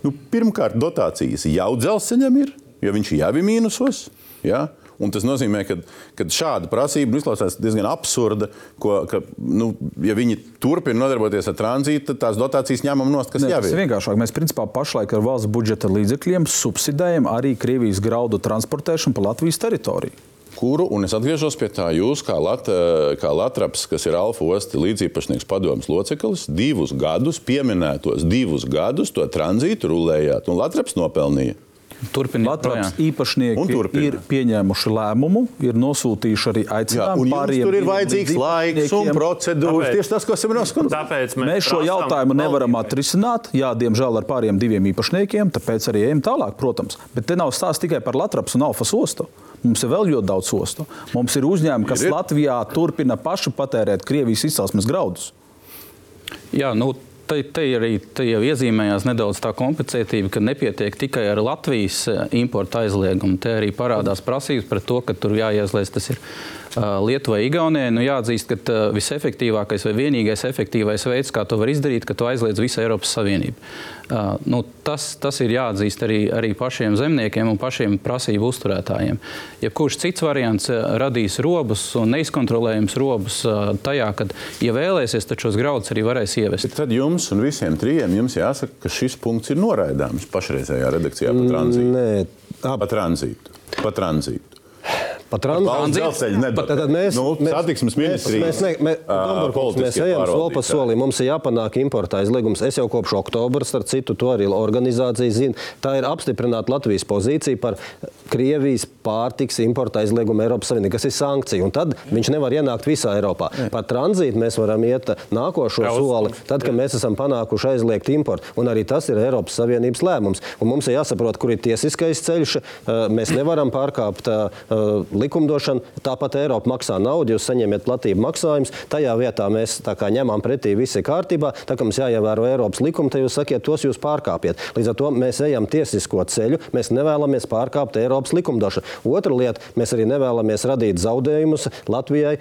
Nu, pirmkārt, dotācijas jau dzelzceļam ir, jo viņš jau ir mīnusos. Ja? Un tas nozīmē, ka, ka šāda prasība nu, izklausās diezgan absurda. Ko, ka, nu, ja viņi turpina nodarboties ar tranzītu, tad tās dotācijas ņemam nost, kas ne, jau ir. Tas ir vienkāršāk. Mēs principā pašlaik ar valsts budžeta līdzekļiem subsidējam arī Krievijas graudu transportēšanu pa Latvijas teritoriju. Kuru, un es atgriežos pie tā, jūs kā, Lat, kā Latvijas, kas ir Alfa Osta līdzīpašnieks padomus loceklis, divus gadus, pieminētos divus gadus to tranzītu rulējāt, un Latvijas nopelnīja. Turpiniet, Latvijas īpašnieki ir pieņēmuši lēmumu, ir nosūtījuši arī aicinājumu pāriem. Tur ir vajadzīgs laiks un procedūras. Tieši tas, ko esam. Tāpēc mēs, mēs šo jautājumu nevaram atrisināt. Jā, diemžēl ar pāriem diviem īpašniekiem, tāpēc arī ejam tālāk, protams. Bet te nav stāsts tikai par Latvijas un Alfa ostu. Mums ir vēl ļoti daudz ostu. Mums ir uzņēmumi, kas ir, ir. Latvijā turpina paši patērēt Krievijas izcelsmes graudus. Jā, nu, te, te arī te jau iezīmējās nedaudz tā komplicētība, ka nepietiek tikai ar Latvijas importu aizliegumu. Te arī parādās prasības par to, ka tur jāieslēdz tas ir Lietuvai, Igaunijai. Nu, jāatzīst, ka visefektīvākais vai vienīgais efektīvais veids, kā to var izdarīt, ka to aizliedz visa Eiropas Savienība. Uh, nu, tas, tas ir jāatzīst arī, arī pašiem zemniekiem un pašiem prasību uzturētājiem. Jebkurš cits variants radīs robus un neizkontrolējams robus uh, tajā, ka, ja vēlēsies, tad šos graudus arī varēs ievest. Bet tad jums un visiem trijiem jāsaka, ka šis punkts ir noraidāms pašreizējā redakcijā par tranzītu. Nē, pa tranzītu. Pa tranzītu. Pa tranzītu. Tad mēs, nu, satiksmes ministrijas. Mēs, uh, ejam soli pa solim. Mums ir jāpanāk importa aizliegums. Es jau kopš oktobra, starp citu, to arī organizācija zina. Tā ir apstiprināta Latvijas pozīcija par Krievijas pārtiks importa aizliegumu Eiropas Savienībā, kas ir sankcija. Un tad viņš nevar ienākt visā Eiropā. Par tranzītu mēs varam iet nākošo soli, tad, kad mēs esam panākuši aizliegt importu. Un arī tas ir Eiropas Savienības lēmums. Un mums ir jāsaprot, kur ir tiesiskais ceļš. Mēs nevaram pārkāpt likumdošanu. Tāpat Eiropa maksā naudu, jūs saņemat platību maksājumus. Tajā vietā mēs ņemam pretī, viss ir kārtībā. Tā kā mums jāievēro Eiropas likumi, tad jūs sakiet, tos jūs pārkāpjat. Līdz ar to mēs ejam tiesisko ceļu. Mēs nevēlamies pārkāpt Eiropas likumdošanu. Otra lieta, mēs arī nevēlamies radīt zaudējumus Latvijai,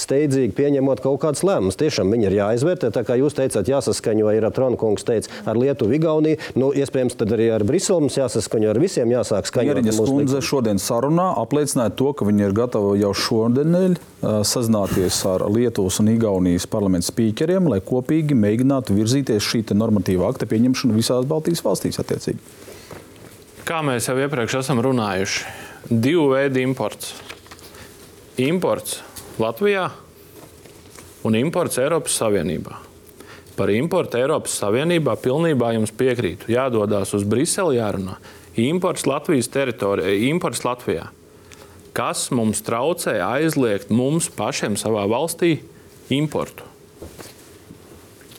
steidzīgi pieņemot kaut kādus lēmumus. Tiešām viņi ir jāizvērtē. Tā kā jūs teicāt, jāsaskaņo ir Tronkungs teica ar Lietuvu, Igauniju. Nu, iespējams, tad arī ar Briselu mums jāsaskaņo ar visiem, jāsāk skaņot. Ierīņas kundze šodien sarunā apliecināja to, ka viņi ir gatavi jau šodien sazināties ar Lietuvas un Igaunijas parlamentu spīķeriem, lai kopīgi mēģinātu virzīties šī normatīva akta pieņemšanu visās Baltijas valstīs attiecīgi. Kā mēs jau iepriekš esam runājuši, divu veidu imports. Imports Latvijā un imports Eiropas Savienībā. Par importu Eiropas Savienībā pilnībā jums piekrītu. Jādodas uz Briseli, jārunā. Imports Latvijas teritorijā, imports Latvijā. Kas mums traucē aizliegt mums pašiem savā valstī importu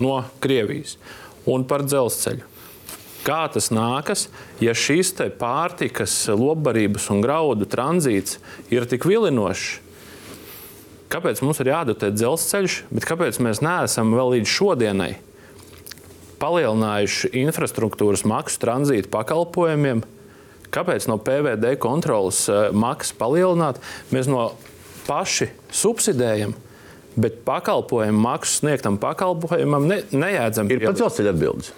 no Krievijas un par dzelzceļu? Kā tas nākas, ja šis pārtikas, lopbarības un graudu tranzīts ir tik vilinošs? Kāpēc mums ir jādotē dzelzceļš, bet kāpēc mēs neesam vēl līdz šodienai palielinājuši infrastruktūras maksu tranzīta pakalpojumiem? Kāpēc no PVD kontrolas eh, maksas palielināt? Mēs no paši subsidējam, bet pakalpojumu maksu sniegtam pakalpojumam ne, nejēdzam. Ir pat dzelzceļa atbildes.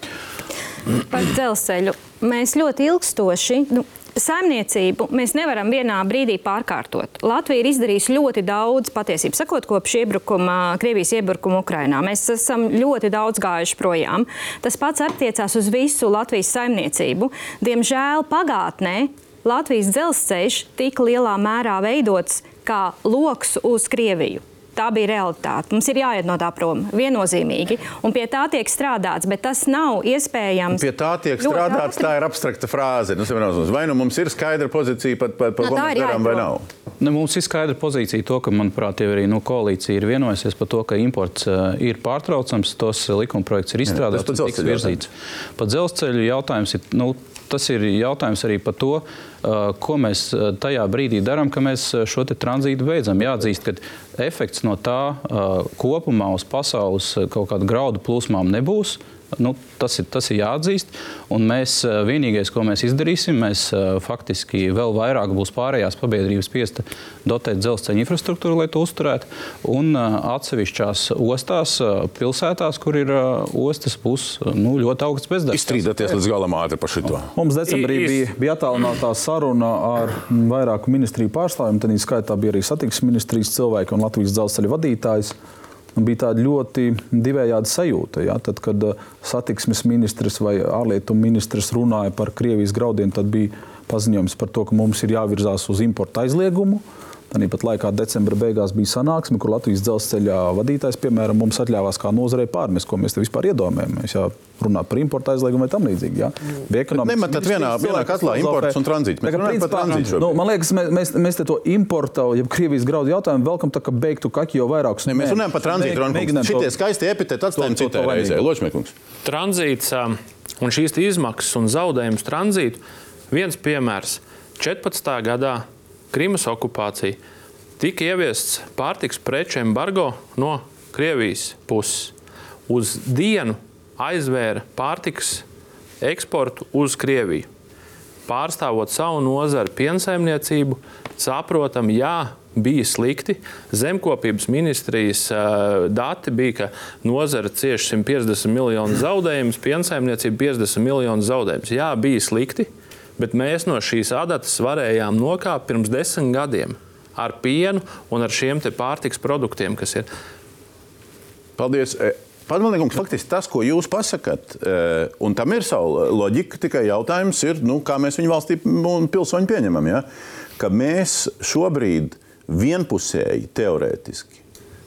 Par dzelzceļu mēs ļoti ilgstoši. Nu, Saimniecību mēs nevaram vienā brīdī pārkārtot. Latvija ir izdarījusi ļoti daudz, patiesībā sakot, kopš iebrukuma, Krievijas iebrukuma Ukrainā. Mēs esam ļoti daudz gājuši projām. Tas pats attiecās uz visu Latvijas saimniecību. Diemžēl pagātnē Latvijas dzelzceļš tika lielā mērā veidots kā loks uz Krieviju. Tā bija realitāte. Mums ir jāiet no tā prom, viennozīmīgi. Un pie tā tiek strādāts, bet tas nav iespējams. Pie tā tiek strādāts, tā ir abstrakta frāze. Nu, vai nu mums ir skaidra pozīcija par, par, par no, ko mēs darām, vai nav? Ne, mums ir skaidra pozīcija, to, ka, manuprāt, jau arī nu, koalīcija ir vienojusies par to, ka imports uh, ir pārtraucams. Tos likumprojekts ir izstrādāts, tas tiks virzīts. Par dzelzceļu jautājums ir. Nu, Tas ir jautājums arī par to, ko mēs tajā brīdī darām, ka mēs šo tranzītu beidzam. Jāatzīst, ka efekts no tā kopumā uz pasaules kaut kādu graudu plūsmām nebūs. Nu, tas, ir, tas ir jāatzīst. Un mēs eh, vienīgais, ko mēs izdarīsim, mēs eh, faktiski vēl vairāk būs pārējās pabiedrības spiesta dotēt dzelzceļa infrastruktūru, lai to uzturētu. Un eh, atsevišķās ostās, pilsētās, kur ir ostas, būs nu, ļoti augsts bezdarbs. Izstrīdāties līdz galam ātri par šo. Mums decembrī bija, bija attālinātā saruna ar vairāku ministriju pārstāvjiem. Tad skaitā bija arī satiksmes ministrijas cilvēki un Latvijas dzelzceļa vadītājs bija tāda ļoti divējāda sajūta. Ja? Tad, kad uh, satiksmes ministrs vai ārlietu ministrs runāja par Krievijas graudiem, tad bija paziņojums par to, ka mums ir jāvirzās uz importu aizliegumu. Tāpat laikā decembra beigās bija sanāksme, kur Latvijas dzelzceļa vadītājs, piemēram, mums atļāvās kā nozarei pārmest, ko mēs te vispār iedomājamies. Ja runāt par importu aizliegumu vai tam līdzīgi. Ja? Nemetat vienā, vienā katlā imports un tranzīts. Mēs runājam par tranzītu. Nu, man liekas, mēs, mēs, mēs to importu, ja Krievijas graudu jautājumu velkam tā kā beigtu kaķi jau vairākus. Ne, mēs runājam par tranzītu. Šitie skaisti epiteti atstājam citai reizē. Ločmekungs. Tranzīts um, un šīs izmaksas un zaudējums tranzītu. Viens piemērs. 14. gadā Krimas okupācija, tika ieviests pārtiks preču embargo no Krievijas puses. Uz dienu aizvēra pārtiks eksportu uz Krieviju. Pārstāvot savu nozaru piensaimniecību, saprotam, jā, bija slikti. Zemkopības ministrijas uh, dati bija, ka nozara cieš 150 miljonu zaudējumus, piensaimniecība 50 miljonu zaudējumus. Jā, bija slikti bet mēs no šīs adatas varējām nokāpt pirms desmit gadiem ar pienu un ar šiem pārtiks produktiem, kas ir. Paldies! E, Padmanīgums, faktiski tas, ko jūs pasakāt, e, un tam ir sava loģika, tikai jautājums ir, nu, kā mēs viņu valstī un pilsoņu pieņemam. Ja? Ka mēs šobrīd vienpusēji, teorētiski,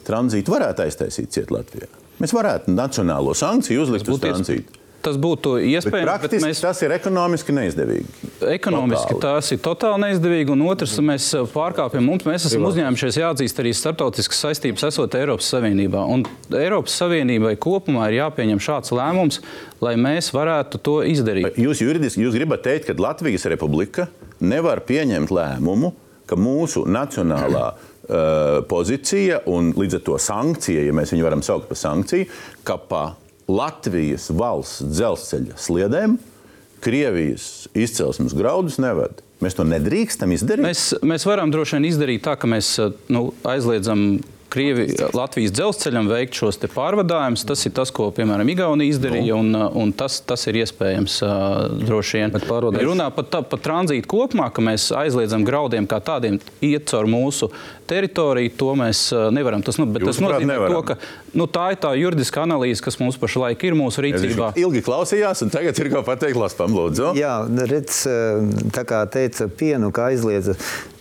tranzītu varētu aiztaisīt ciet Latvijā. Mēs varētu nacionālo sankciju uzlikt uz tranzītu. Tas būtu iespējams. Bet praktiski bet mēs... tas ir ekonomiski neizdevīgi. Ekonomiski totāli. tas ir totāli neizdevīgi. Un otrs, mēs pārkāpjam, mums mēs esam uzņēmušies jāatzīst arī starptautiskas saistības esot Eiropas Savienībā. Un Eiropas Savienībai kopumā ir jāpieņem šāds lēmums, lai mēs varētu to izdarīt. Jūs juridiski jūs gribat teikt, ka Latvijas Republika nevar pieņemt lēmumu, ka mūsu nacionālā uh, pozīcija un līdz ar to sankcija, ja mēs viņu varam saukt par sankciju, ka pa Latvijas valsts dzelzceļa sliedēm Krievijas izcelsmes graudus neved. Mēs to nedrīkstam izdarīt. Mēs, mēs varam droši vien izdarīt tā, ka mēs nu, aizliedzam Krievi, Latvijas dzelzceļam veikt šos pārvadājumus. Tas ir tas, ko, piemēram, Igaunija izdarīja, un, un tas, tas ir iespējams uh, droši vien. Ja runā par, tā, par tranzītu kopumā, ka mēs aizliedzam graudiem kā tādiem iet caur mūsu teritoriju, to mēs uh, nevaram. Tas, nu, tas nozīmē to, ka nu, tā ir tā juridiska analīze, kas mums pašlaik ir mūsu rīcībā. Es ilgi klausījās, un tagad ir ko pateikt Laspam, lūdzu. Jā, redz, tā kā teica pienu, kā aizliedza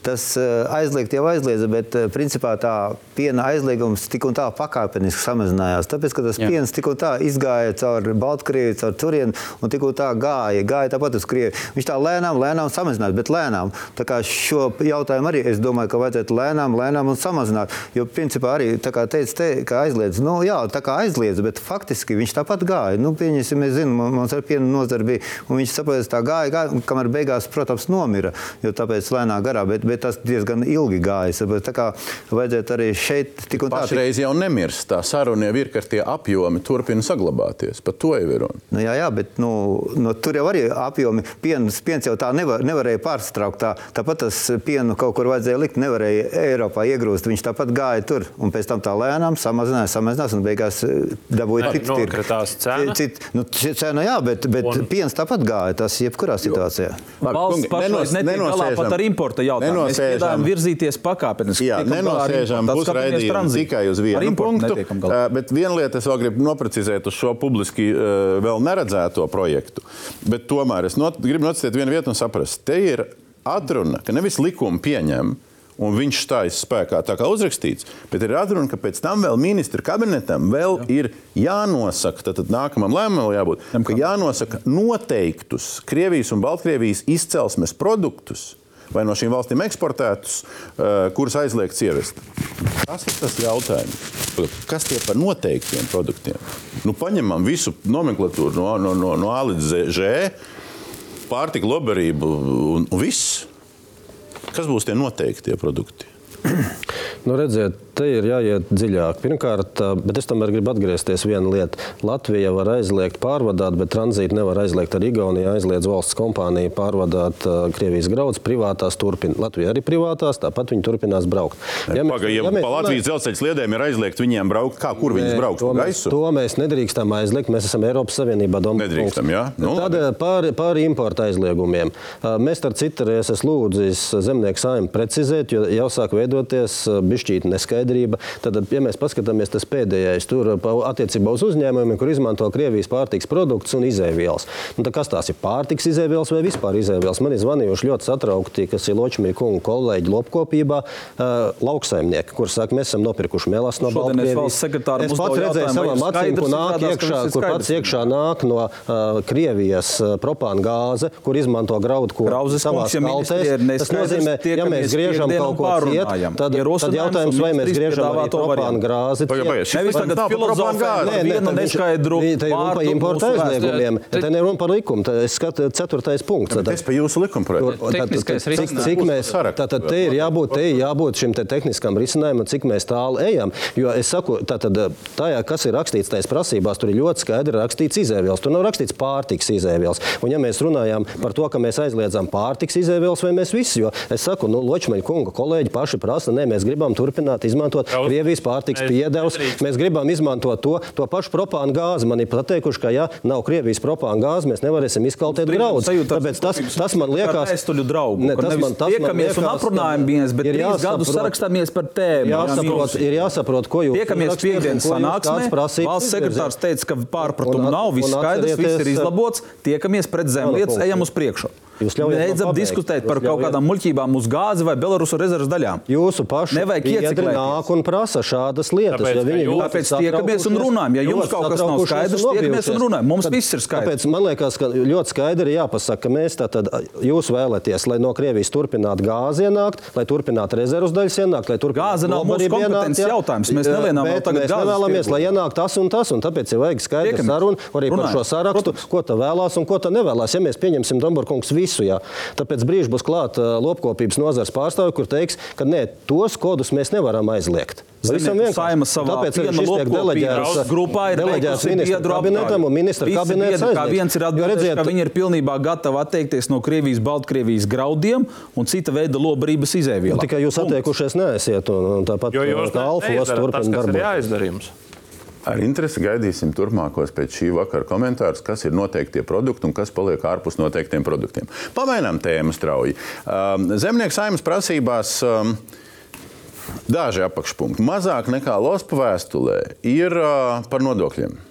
tas uh, aizliegt jau aizliedza, bet uh, principā tā piena aizliegums tik un tā pakāpeniski samazinājās. Tāpēc, ka tas Jā. piens tik un tā izgāja caur Baltkrieviju, caur turieni un tik un tā gāja, gāja tāpat uz Krieviju. Viņš tā lēnām, lēnām samazinās, bet lēnām. Tā kā šo jautājumu arī es domāju, ka vajadzētu lēnām, lēnām un samazināt. Jo principā arī tā kā teica, te, ka aizliedz, nu jā, tā kā aizliedz, bet faktiski viņš tāpat gāja. Nu, pieņemsim, mēs zinām, mums ar pienu nozara bija, un viņš saprot, tā gāja, gāja, kamēr beigās, protams, nomira, jo tāpēc lēnā garā, bet, bet tas diezgan ilgi gājis. Tā kā vajadzētu arī šeit tik un tā. Pašreiz jau nemirst, tā saruna jau ir, ka tie apjomi turpina saglabāties, pat to jau ir runa. Nu, jā, jā, bet nu, nu, tur jau arī apjomi, piens, piens jau tā nevar, nevarēja pārstraukt, tā, tāpat tas pienu kaut kur vajadzēja likt, nevarēja Eiropā iegrūst, viņš tāpat gāja tur, un pēc tam tā lēnām samazinājās, samazinājās, un beigās eh, dabūja citu tirgu. Cit, nu, cena jā, bet, bet un... piens tāpat gāja, tas jebkurā situācijā. Valsts pašlaik netiek galā pat ar importa jautājumu. Piedāvājam virzīties pakāpeniski. Jā, nenosēžam. pusraidījumu tikai uz vienu punktu, uh, bet viena lieta es vēl gribu noprecizēt uz šo publiski uh, vēl neredzēto projektu, bet tomēr es not, gribu nocitēt vienu vietu un saprast, te ir atruna, ka nevis likumu pieņem, un viņš stājas spēkā tā kā uzrakstīts, bet ir atruna, ka pēc tam vēl ministra kabinetam vēl Jā. ir jānosaka, tad, tad nākamam lēmumam jābūt, ka jānosaka noteiktus Krievijas un Baltkrievijas izcelsmes produktus, vai no šīm valstīm eksportētus, uh, kurus aizliegts ievest. Tas ir tas jautājums. Kas tie par noteiktiem produktiem? Nu, paņemam visu nomenklatūru no, no, no, no A līdz Z, pārtika, lobarību un, un viss. Kas būs tie noteiktie produkti? Nu, redziet, te ir jāiet dziļāk. Pirmkārt, bet es tomēr gribu atgriezties viena lieta. Latvija var aizliegt pārvadāt, bet tranzītu nevar aizliegt ar Igauniju. Aizliedz valsts kompānija pārvadāt Krievijas graudus, privātās turpina. Latvija arī privātās, tāpat viņi turpinās braukt. Ja, mēs, Paga, ja, ja mēs, pa Latvijas dzelzceļa sliedēm ir aizliegt viņiem braukt, kā kur viņas braukt? To mēs, to mēs nedrīkstam aizliegt. Mēs esam Eiropas Savienībā. Nedrīkstam, jā. Nu, Tad par, par importa aizliegumiem. Mēs ar citu esmu lūdzis zemnieku saimnu precizēt, jo jau sāk veidoties bišķīta neskaidrība. Tad, ja mēs paskatāmies, tas pēdējais tur attiecībā uz uzņēmumiem, kur izmanto Krievijas pārtiks produktus un izēvielas. Nu, kas tās ir pārtiks izēvielas vai vispār izēvielas? Man ir zvanījuši ļoti satraukti, kas ir Ločmīra kunga kolēģi lopkopībā, uh, lauksaimnieki, kuriem saka, mēs esam nopirkuši melas no Baltkrievijas. Es pats redzēju savām acīm, kur nāk iekšā, kur pats iekšā nāk no uh, Krievijas uh, propāna gāze, kur izmanto graudu, ko savās kaltēs. Tas nozīmē, ja mēs griežam kaut ko ciet, tad, tad jautājums, vai mēs griežam arī propāna grāzi. Nevis tagad filozofēt vienu neskaidru par importu aizliegumiem. Te nerunā par likumu. Es skatu ceturtais punkts. Tas pa jūsu likumprojektu. Cik, cik mēs, tātad te ir jābūt, te ir jābūt šim te tehniskam risinājumam, cik mēs tālu ejam. Jo es saku, tātad tajā, kas ir rakstīts tajās prasībās, tur ir ļoti skaidri rakstīts izēvielas. Tur nav rakstīts pārtiks izēvielas. Un ja mēs runājām par to, ka mēs aizliedzam pārtiks izēvielas, vai mēs visi, jo es saku, nu, Ločmeņa kunga kolēģi paši prasa, ne, mēs gribam turpināt izmantot Daudz. Krievijas pārtiks piedevus. Mēs gribam izmantot to, to pašu propānu gāzi. Man ir pateikuši, ka, ja nav Krievijas propānu gāzi, mēs nevarēsim izkaltēt graudus. Tāpēc tas, tas man liekas, draugu. Ne, tas man, tas man liekas, un aprunājamies, bet ir trīs gadus sarakstāmies par tēmu. Jāsaprot, ir jāsaprot, ko jūs tiekamies piekdienas sanāksmē. Valsts sekretārs teica, ka pārpratumu nav, viss skaidrs, viss ir izlabots. Tiekamies pret zemlietas, ejam uz priekšu. Jūs beidzat diskutēt par kaut kādām muļķībām uz gāzi vai Belarusu rezerves daļām. Jūsu pašu ieciklēt. nāk un prasa šādas lietas. Tāpēc, ja viņi jū, tāpēc tiekamies un runājam. Ja jums kaut kas nav skaidrs, tiekamies un runājam. Mums tad, viss ir skaidrs. Tāpēc man liekas, ka ļoti skaidri jāpasaka, ka mēs tātad jūs vēlaties, lai no Krievijas turpinātu gāzi ienākt, lai turpinātu rezerves daļas ienākt, lai turpinātu gāzi nav mūsu kompetences jautājums. Mēs nelienām vēl tagad mēs nevēlamies, lai ienāk tas un tas, un tāpēc ir vajag skaidru sarunu arī par šo sarakstu, ko ta vēlās un ko ta nevēlās. Ja mēs pieņemsim Domborkungs visu, jā, tad pēc brīža būs klāta lopkopības nozars pārstāvi, kur teiks, ka nē, tos kodus mēs nevaram aizliegt. Pavisam vienkārši. Tāpēc arī šis tiek deleģēts grupā ir deleģēts ministra kabinetam un ministra kabinets aizliedz. Kā viens ir atbildējis, ka viņi ir pilnībā gatavi atteikties no Krievijas, Baltkrievijas graudiem un cita veida lobarības izēvielām. Tikai jūs attiekušies neesiet un, un tāpat kā Alfos turpina darbu. Ar interesi gaidīsim turpmākos pēc šī vakara komentārus, kas ir noteiktie produkti un kas paliek ārpus noteiktiem produktiem. Pamainām tēmu strauji. Um, zemnieku saimnes prasībās. Um, Daži apakšpunkti. Mazāk nekā Lospa vēstulē ir uh, par nodokļiem.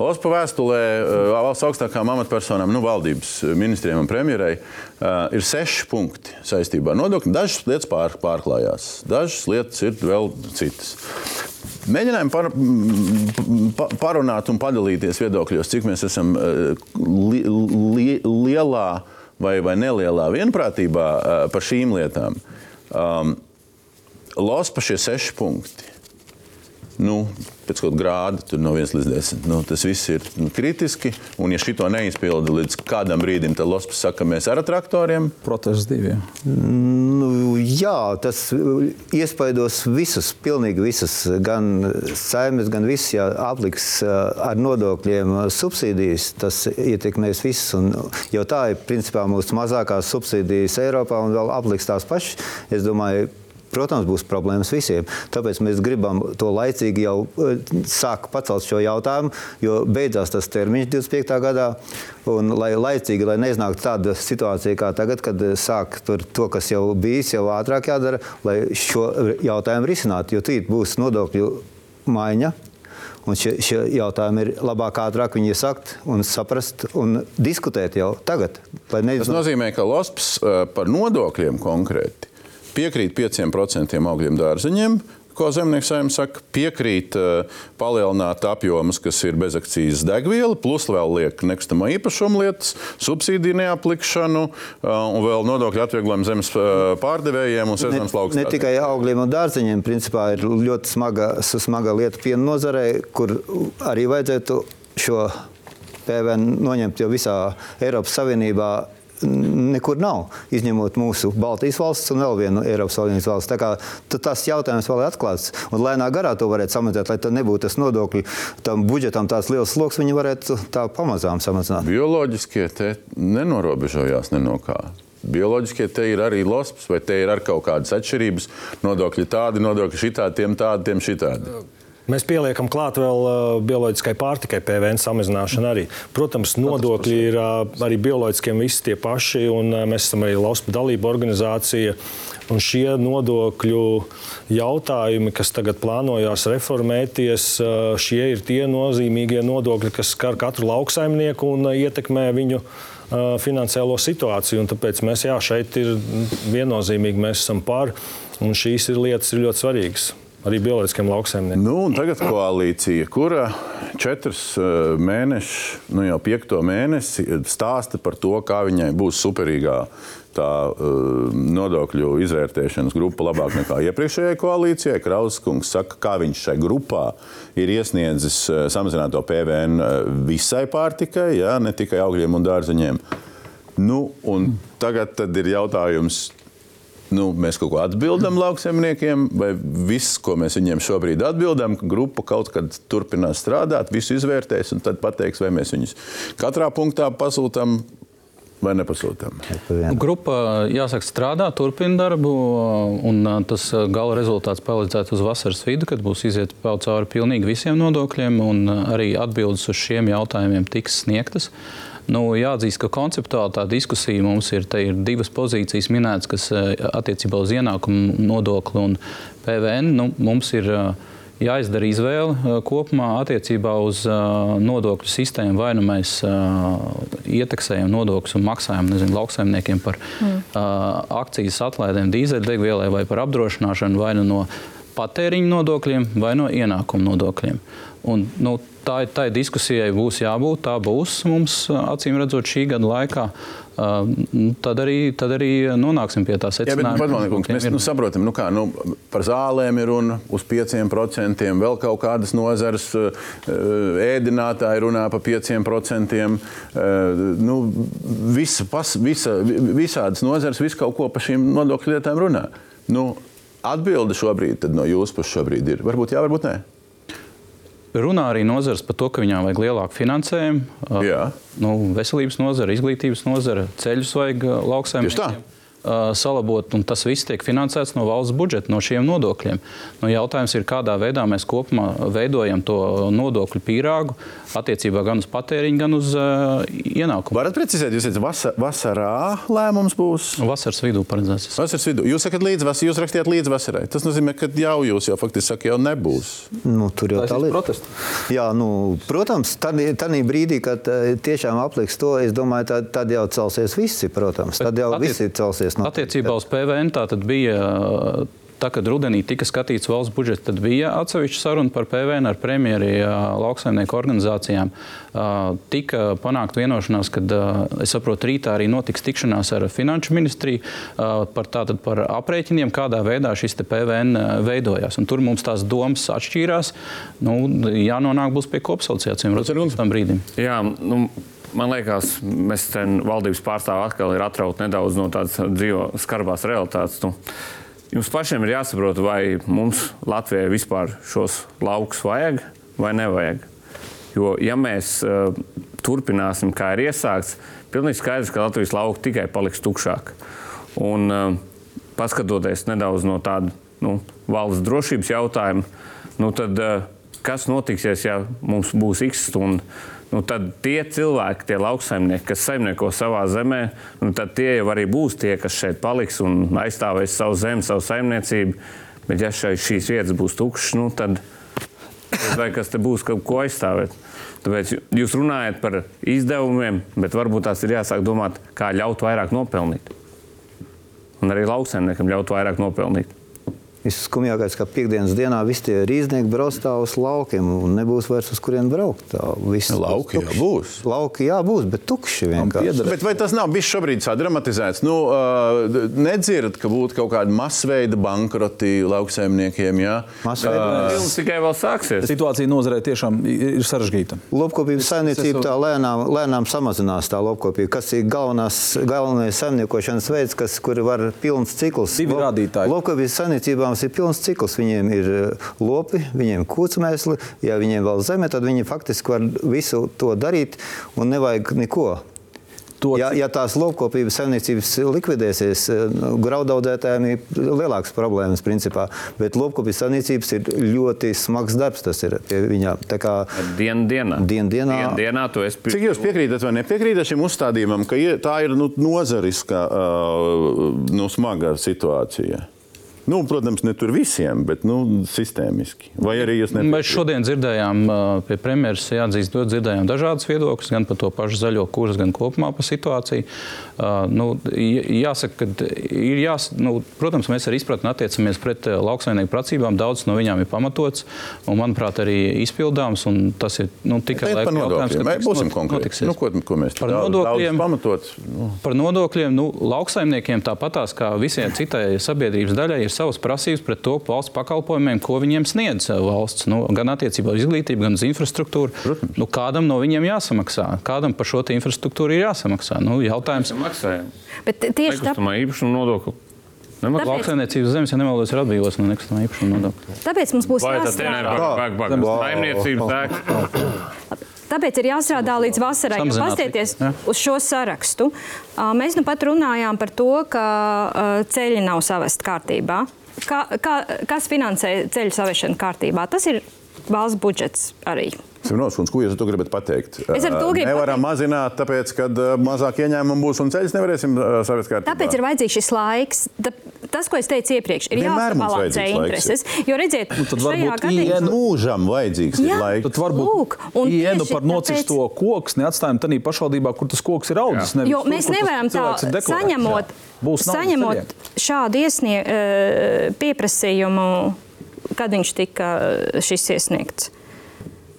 Ospa vēstulē uh, valsts augstākām amatpersonām, nu, valdības ministriem un premjerai uh, ir seši punkti saistībā ar nodokļiem. Dažas lietas pār, pārklājās, dažas lietas ir vēl citas. Mēģinājām par, pa, parunāt un padalīties viedokļos, cik mēs esam uh, li, li, lielā vai, vai nelielā vienprātībā par šīm lietām. Um, Lospa šie seši punkti nu, pēc kaut kāda grāda, tur no 1 līdz 10. Nu, tas viss ir nu, kritiski. Un, ja šī to neizpilda līdz kādam brīdim, tad Lopes saka, mēs ar traktoriem. Protests divi. Jā. Nu, jā, tas iespaidos visus, pilnīgi visus, gan saimnes, gan visus, ja apliks ar nodokļiem subsīdijas, tas ietekmēs visus. Un jau tā ir principā mūsu mazākās subsīdijas Eiropā un vēl apliks tās pašas. Es domāju, Protams, būs problēmas visiem. Tāpēc mēs gribam to laicīgi jau eh, sākt pacelt šo jautājumu, jo beidzās tas termiņš 25. gadā. Un, lai laicīgi, lai neiznāktu tāda situācija kā tagad, kad eh, sāk to, kas jau bijis, jau ātrāk jādara, lai šo jautājumu risinātu. Jo tīt būs nodokļu maiņa. Un šie, šie jautājumi ir labāk, ātrāk viņi iesākt un saprast un diskutēt jau tagad. Tas nozīmē, ka LOSPS eh, par nodokļiem konkrēti piekrīt 5% augļiem dārzeņiem, ko zemnieks saimnieks saka, piekrīt uh, palielināt apjomus, kas ir bezakcijas degviela, plus vēl liek nekustamā īpašuma lietas, subsīdiju neaplikšanu uh, un vēl nodokļu atvieglojumu zemes uh, pārdevējiem un sezonas lauksaimniekiem. Ne tikai augļiem un dārzeņiem, principā ir ļoti smaga, smaga lieta piena nozarei, kur arī vajadzētu šo PVN noņemt, jo visā Eiropas Savienībā nekur nav, izņemot mūsu Baltijas valsts un vēl vienu Eiropas Savienības valsts. Tā kā tas jautājums vēl ir atklāts. Un lēnā garā to varētu samazināt, lai tā nebūtu tas nodokļu tam budžetam tāds liels sloks, viņi varētu tā pamazām samazināt. Bioloģiskie te nenorobežojās ne no kā. Bioloģiskie te ir arī losps, vai te ir ar kaut kādas atšķirības. Nodokļi tādi, nodokļi šitādi, tiem tādi, tiem šitādi. Mēs pieliekam klāt vēl uh, bioloģiskai pārtikai PVN samazināšanu arī. Protams, nodokļi ir uh, arī bioloģiskiem visi tie paši, un uh, mēs esam arī LOSP dalība organizācija. Un šie nodokļu jautājumi, kas tagad plānojās reformēties, šie ir tie nozīmīgie nodokļi, kas skar katru lauksaimnieku un ietekmē viņu finansiālo situāciju. Un tāpēc mēs jā, šeit ir viennozīmīgi mēs esam par, un šīs ir lietas ir ļoti svarīgas arī bioloģiskiem lauksaimniekiem. Nu, tagad koalīcija, kura četrus uh, mēnešus, nu jau piekto mēnesi, stāsta par to, kā viņai būs superīgā tā uh, nodokļu izvērtēšanas grupa labāk nekā iepriekšējai koalīcijai. Krauskungs saka, kā viņš šai grupā ir iesniedzis uh, samazināto PVN visai pārtikai, ja, ne tikai augļiem un dārzeņiem. Nu, un tagad ir jautājums, nu, mēs kaut ko atbildam lauksaimniekiem, vai viss, ko mēs viņiem šobrīd atbildam, grupa kaut kad turpinās strādāt, visu izvērtēs un tad pateiks, vai mēs viņus katrā punktā pasūtām. Vai nepasūtām? Grupa, jāsaka, strādā, turpina darbu, un tas gala rezultāts palīdzētu uz vasaras vidu, kad būs iziet cauri pilnīgi visiem nodokļiem, un arī atbildes uz šiem jautājumiem tiks sniegtas. Uh, Nu, jāatzīst, ka konceptuāli tā diskusija mums ir, ir divas pozīcijas minētas, kas eh, attiecībā uz ienākumu nodokli un PVN. Nu, mums ir eh, jāizdara izvēle eh, kopumā attiecībā uz nodokļu sistēmu. Vai nu mēs ieteksējam nodokļus un maksājam nezinu, lauksaimniekiem par mm. akcijas atlaidēm dīzeļdegvielai vai par apdrošināšanu, vai nu no patēriņa nodokļiem vai no ienākuma nodokļiem. Un, nu, tā, tā diskusijai būs jābūt. Tā būs mums, acīm redzot, šī gada laikā. Uh, tad, arī, tad arī nonāksim pie tā secinājuma. Jā, bet, mēs nu, saprotam, nu kā, nu, par zālēm ir runa uz 5%, vēl kaut kādas nozares ēdinātāji runā par 5%. Nu, visa, pas, visa, visādas nozares, visu kaut ko par šīm nodokļu lietām runā. Nu, atbilde šobrīd no jūsu puses ir varbūt jā, varbūt nē. Runā arī nozars par to, ka viņām vajag lielāku finansējumu. Jā. Nu, veselības nozara, izglītības nozara, ceļus vajag lauksaimniekiem. uh, salabot, un tas viss tiek finansēts no valsts budžeta, no šiem nodokļiem. Nu, jautājums ir, kādā veidā mēs kopumā veidojam to nodokļu pīrāgu attiecībā gan uz patēriņu, gan uz uh, ienākumu. Varat precizēt, jūs teicat, vasa, vasarā lēmums būs? Vasaras vidū paredzēts. Vasaras vidū. Jūs sakat, līdz vasarai, jūs rakstījāt līdz vasarai. Tas nozīmē, ka jau jūs jau faktiski sakat, jau nebūs. Nu, tur jau tā ir lieta. protests. Jā, nu, protams, tādā brīdī, kad tiešām apliks to, es domāju, tad, tad jau celsies visi, protams. Tad jau Attiec- visi celsies no Attiecībā uz PVN tā tad bija. Tā, kad rudenī tika skatīts valsts budžets, tad bija atsevišķa saruna par PVN ar premjeri lauksaimnieku organizācijām. Tika panākta vienošanās, ka, es saprotu, rītā arī notiks tikšanās ar Finanšu ministriju par, tātad, par aprēķiniem, kādā veidā šis te PVN veidojās. Un tur mums tās domas atšķīrās. Nu, jānonāk būs pie kopsaucējiem līdz tam brīdim. Jā, nu, man liekas, mēs te valdības pārstāvji atkal ir atrauti nedaudz no tādas dzīvo skarbās realitātes. Nu, jums pašiem ir jāsaprot, vai mums Latvijai vispār šos laukus vajag vai nevajag. Jo, ja mēs uh, turpināsim, kā ir iesākts, pilnīgi skaidrs, ka Latvijas lauka tikai paliks tukšāk. Un, uh, paskatoties nedaudz no tāda nu, valsts drošības jautājuma, nu, tad uh, kas notiksies, ja mums būs x stundu? Nu, tad tie cilvēki, tie lauksaimnieki, kas saimnieko savā zemē, nu, tad tie jau arī būs tie, kas šeit paliks un aizstāvēs savu zemi, savu saimniecību. Bet, ja šai, šīs vietas būs tukšas, nu, tad vai kas te būs, ko aizstāvēt. Tāpēc jūs runājat par izdevumiem, bet varbūt tās ir jāsāk domāt, kā ļaut vairāk nopelnīt. Un arī lauksaimniekam ļaut vairāk nopelnīt. Visskumjākais, ka piekdienas dienā visi tie rīznieki brauc tā uz laukiem un nebūs vairs uz kurien braukt. Tā viss Lauki jau tukšs. būs. Lauki jā, būs, bet tukši vienkārši. Bet vai tas nav bijis šobrīd sadramatizēts? Nu, uh, nedzirdat, ka būtu kaut kāda masveida bankroti lauksaimniekiem. Jā? Masveida Uh, tikai vēl sāksies. Situācija nozarē tiešām ir sarežģīta. Lopkopības saimniecība tā lēnām, lēnām samazinās tā lopkopība, kas ir galvenās, galvenais saimniekošanas veids, kas, kur var pilns cikls. Divi rādītāji. Lopkopības saimniecībām ir pilns cikls. Viņiem ir eh, lopi, viņiem kūtsmēsli, ja viņiem vēl zeme, tad viņi faktiski var visu to darīt un nevajag neko. To, Ja, ja tās lopkopības saimniecības likvidēsies, eh, nu, graudaudētājiem ir lielākas problēmas, principā. Bet lopkopības saimniecības ir ļoti smags darbs. Tas ir. Tā kā Dienu dienā. Dienu dienā. Dienu dienā esi Cik jūs piekrītat vai nepiekrītat šim uzstādījumam, ka tā ir nu, nozariska, uh, nu, smaga situācija? Nu, protams, ne tur visiem, bet nu, sistēmiski. Vai arī jūs Mēs nepiekrītat? šodien dzirdējām, pie premjeras jāatzīst, dzirdējām dažādas viedokļas, gan par to pašu zaļo kursu, gan kopumā par situāciju. Nu, jāsaka, ka ir jās, nu, protams, mēs ar izpratni attiecamies pret lauksaimnieku prasībām. Daudzas no viņām ir pamatotas un, manuprāt, arī izpildāmas. un Tas ir nu, tikai laika jautājums, kad tiks Būsim konkrēti. Nu, ko, ko mēs Par daudz- nodokļiem. daudz pamatots. Nu. Par nodokļiem nu, lauksaimniekiem tāpatās kā visiem citai sabiedrības daļai ir savas prasības pret to valsts pakalpojumiem, ko viņiem sniedz valsts. Nu, gan attiecībā uz izglītību, gan uz infrastruktūru. Nu, kādam no viņiem jāsamaksā? Kādam par šo infrastruktūru ir jāsamaksā? Nu, jautājums. Maksājam. Bet tieši tāpēc. Nekustamā īpašuma nodokli. Nemaksā. Tāpēc- Lauksaimniecības zemes, ja nemaldos, ir atbrīvots no nekustamā īpašuma nodokļa. Tāpēc mums būs jāstrādā. Tāpēc ir jāstrādā līdz vasarai. Paskatieties jā. uz šo sarakstu. Mēs nu pat runājām par to, ka ceļi nav savest kārtībā. Kā, kā, kas finansē ceļu savešanu kārtībā? Tas ir valsts budžets arī. Simonovs, ko jūs to gribat pateikt? Es ar to gribu Nevaram mazināt, tāpēc, ka mazāk ieņēmumu būs un ceļus nevarēsim savest kārtībā. Tāpēc ir vajadzīgs šis laiks. Ta, tas, ko es teicu iepriekš, ir jāsabalansē vajadzīgs laiks, intereses. Jo redziet, Nu, tad varbūt gadījumā Mūžam vajadzīgs Jā. laiks. Tad varbūt Lūk, un ienu par nocisto tāpēc- koku neatstājam tādā pašvaldībā, kur tas koks ir audzis. nevis Jo tur, mēs tas nevaram tā saņemot, saņemot šādu iesnie, pieprasījumu, kad viņš tika šis iesniegts.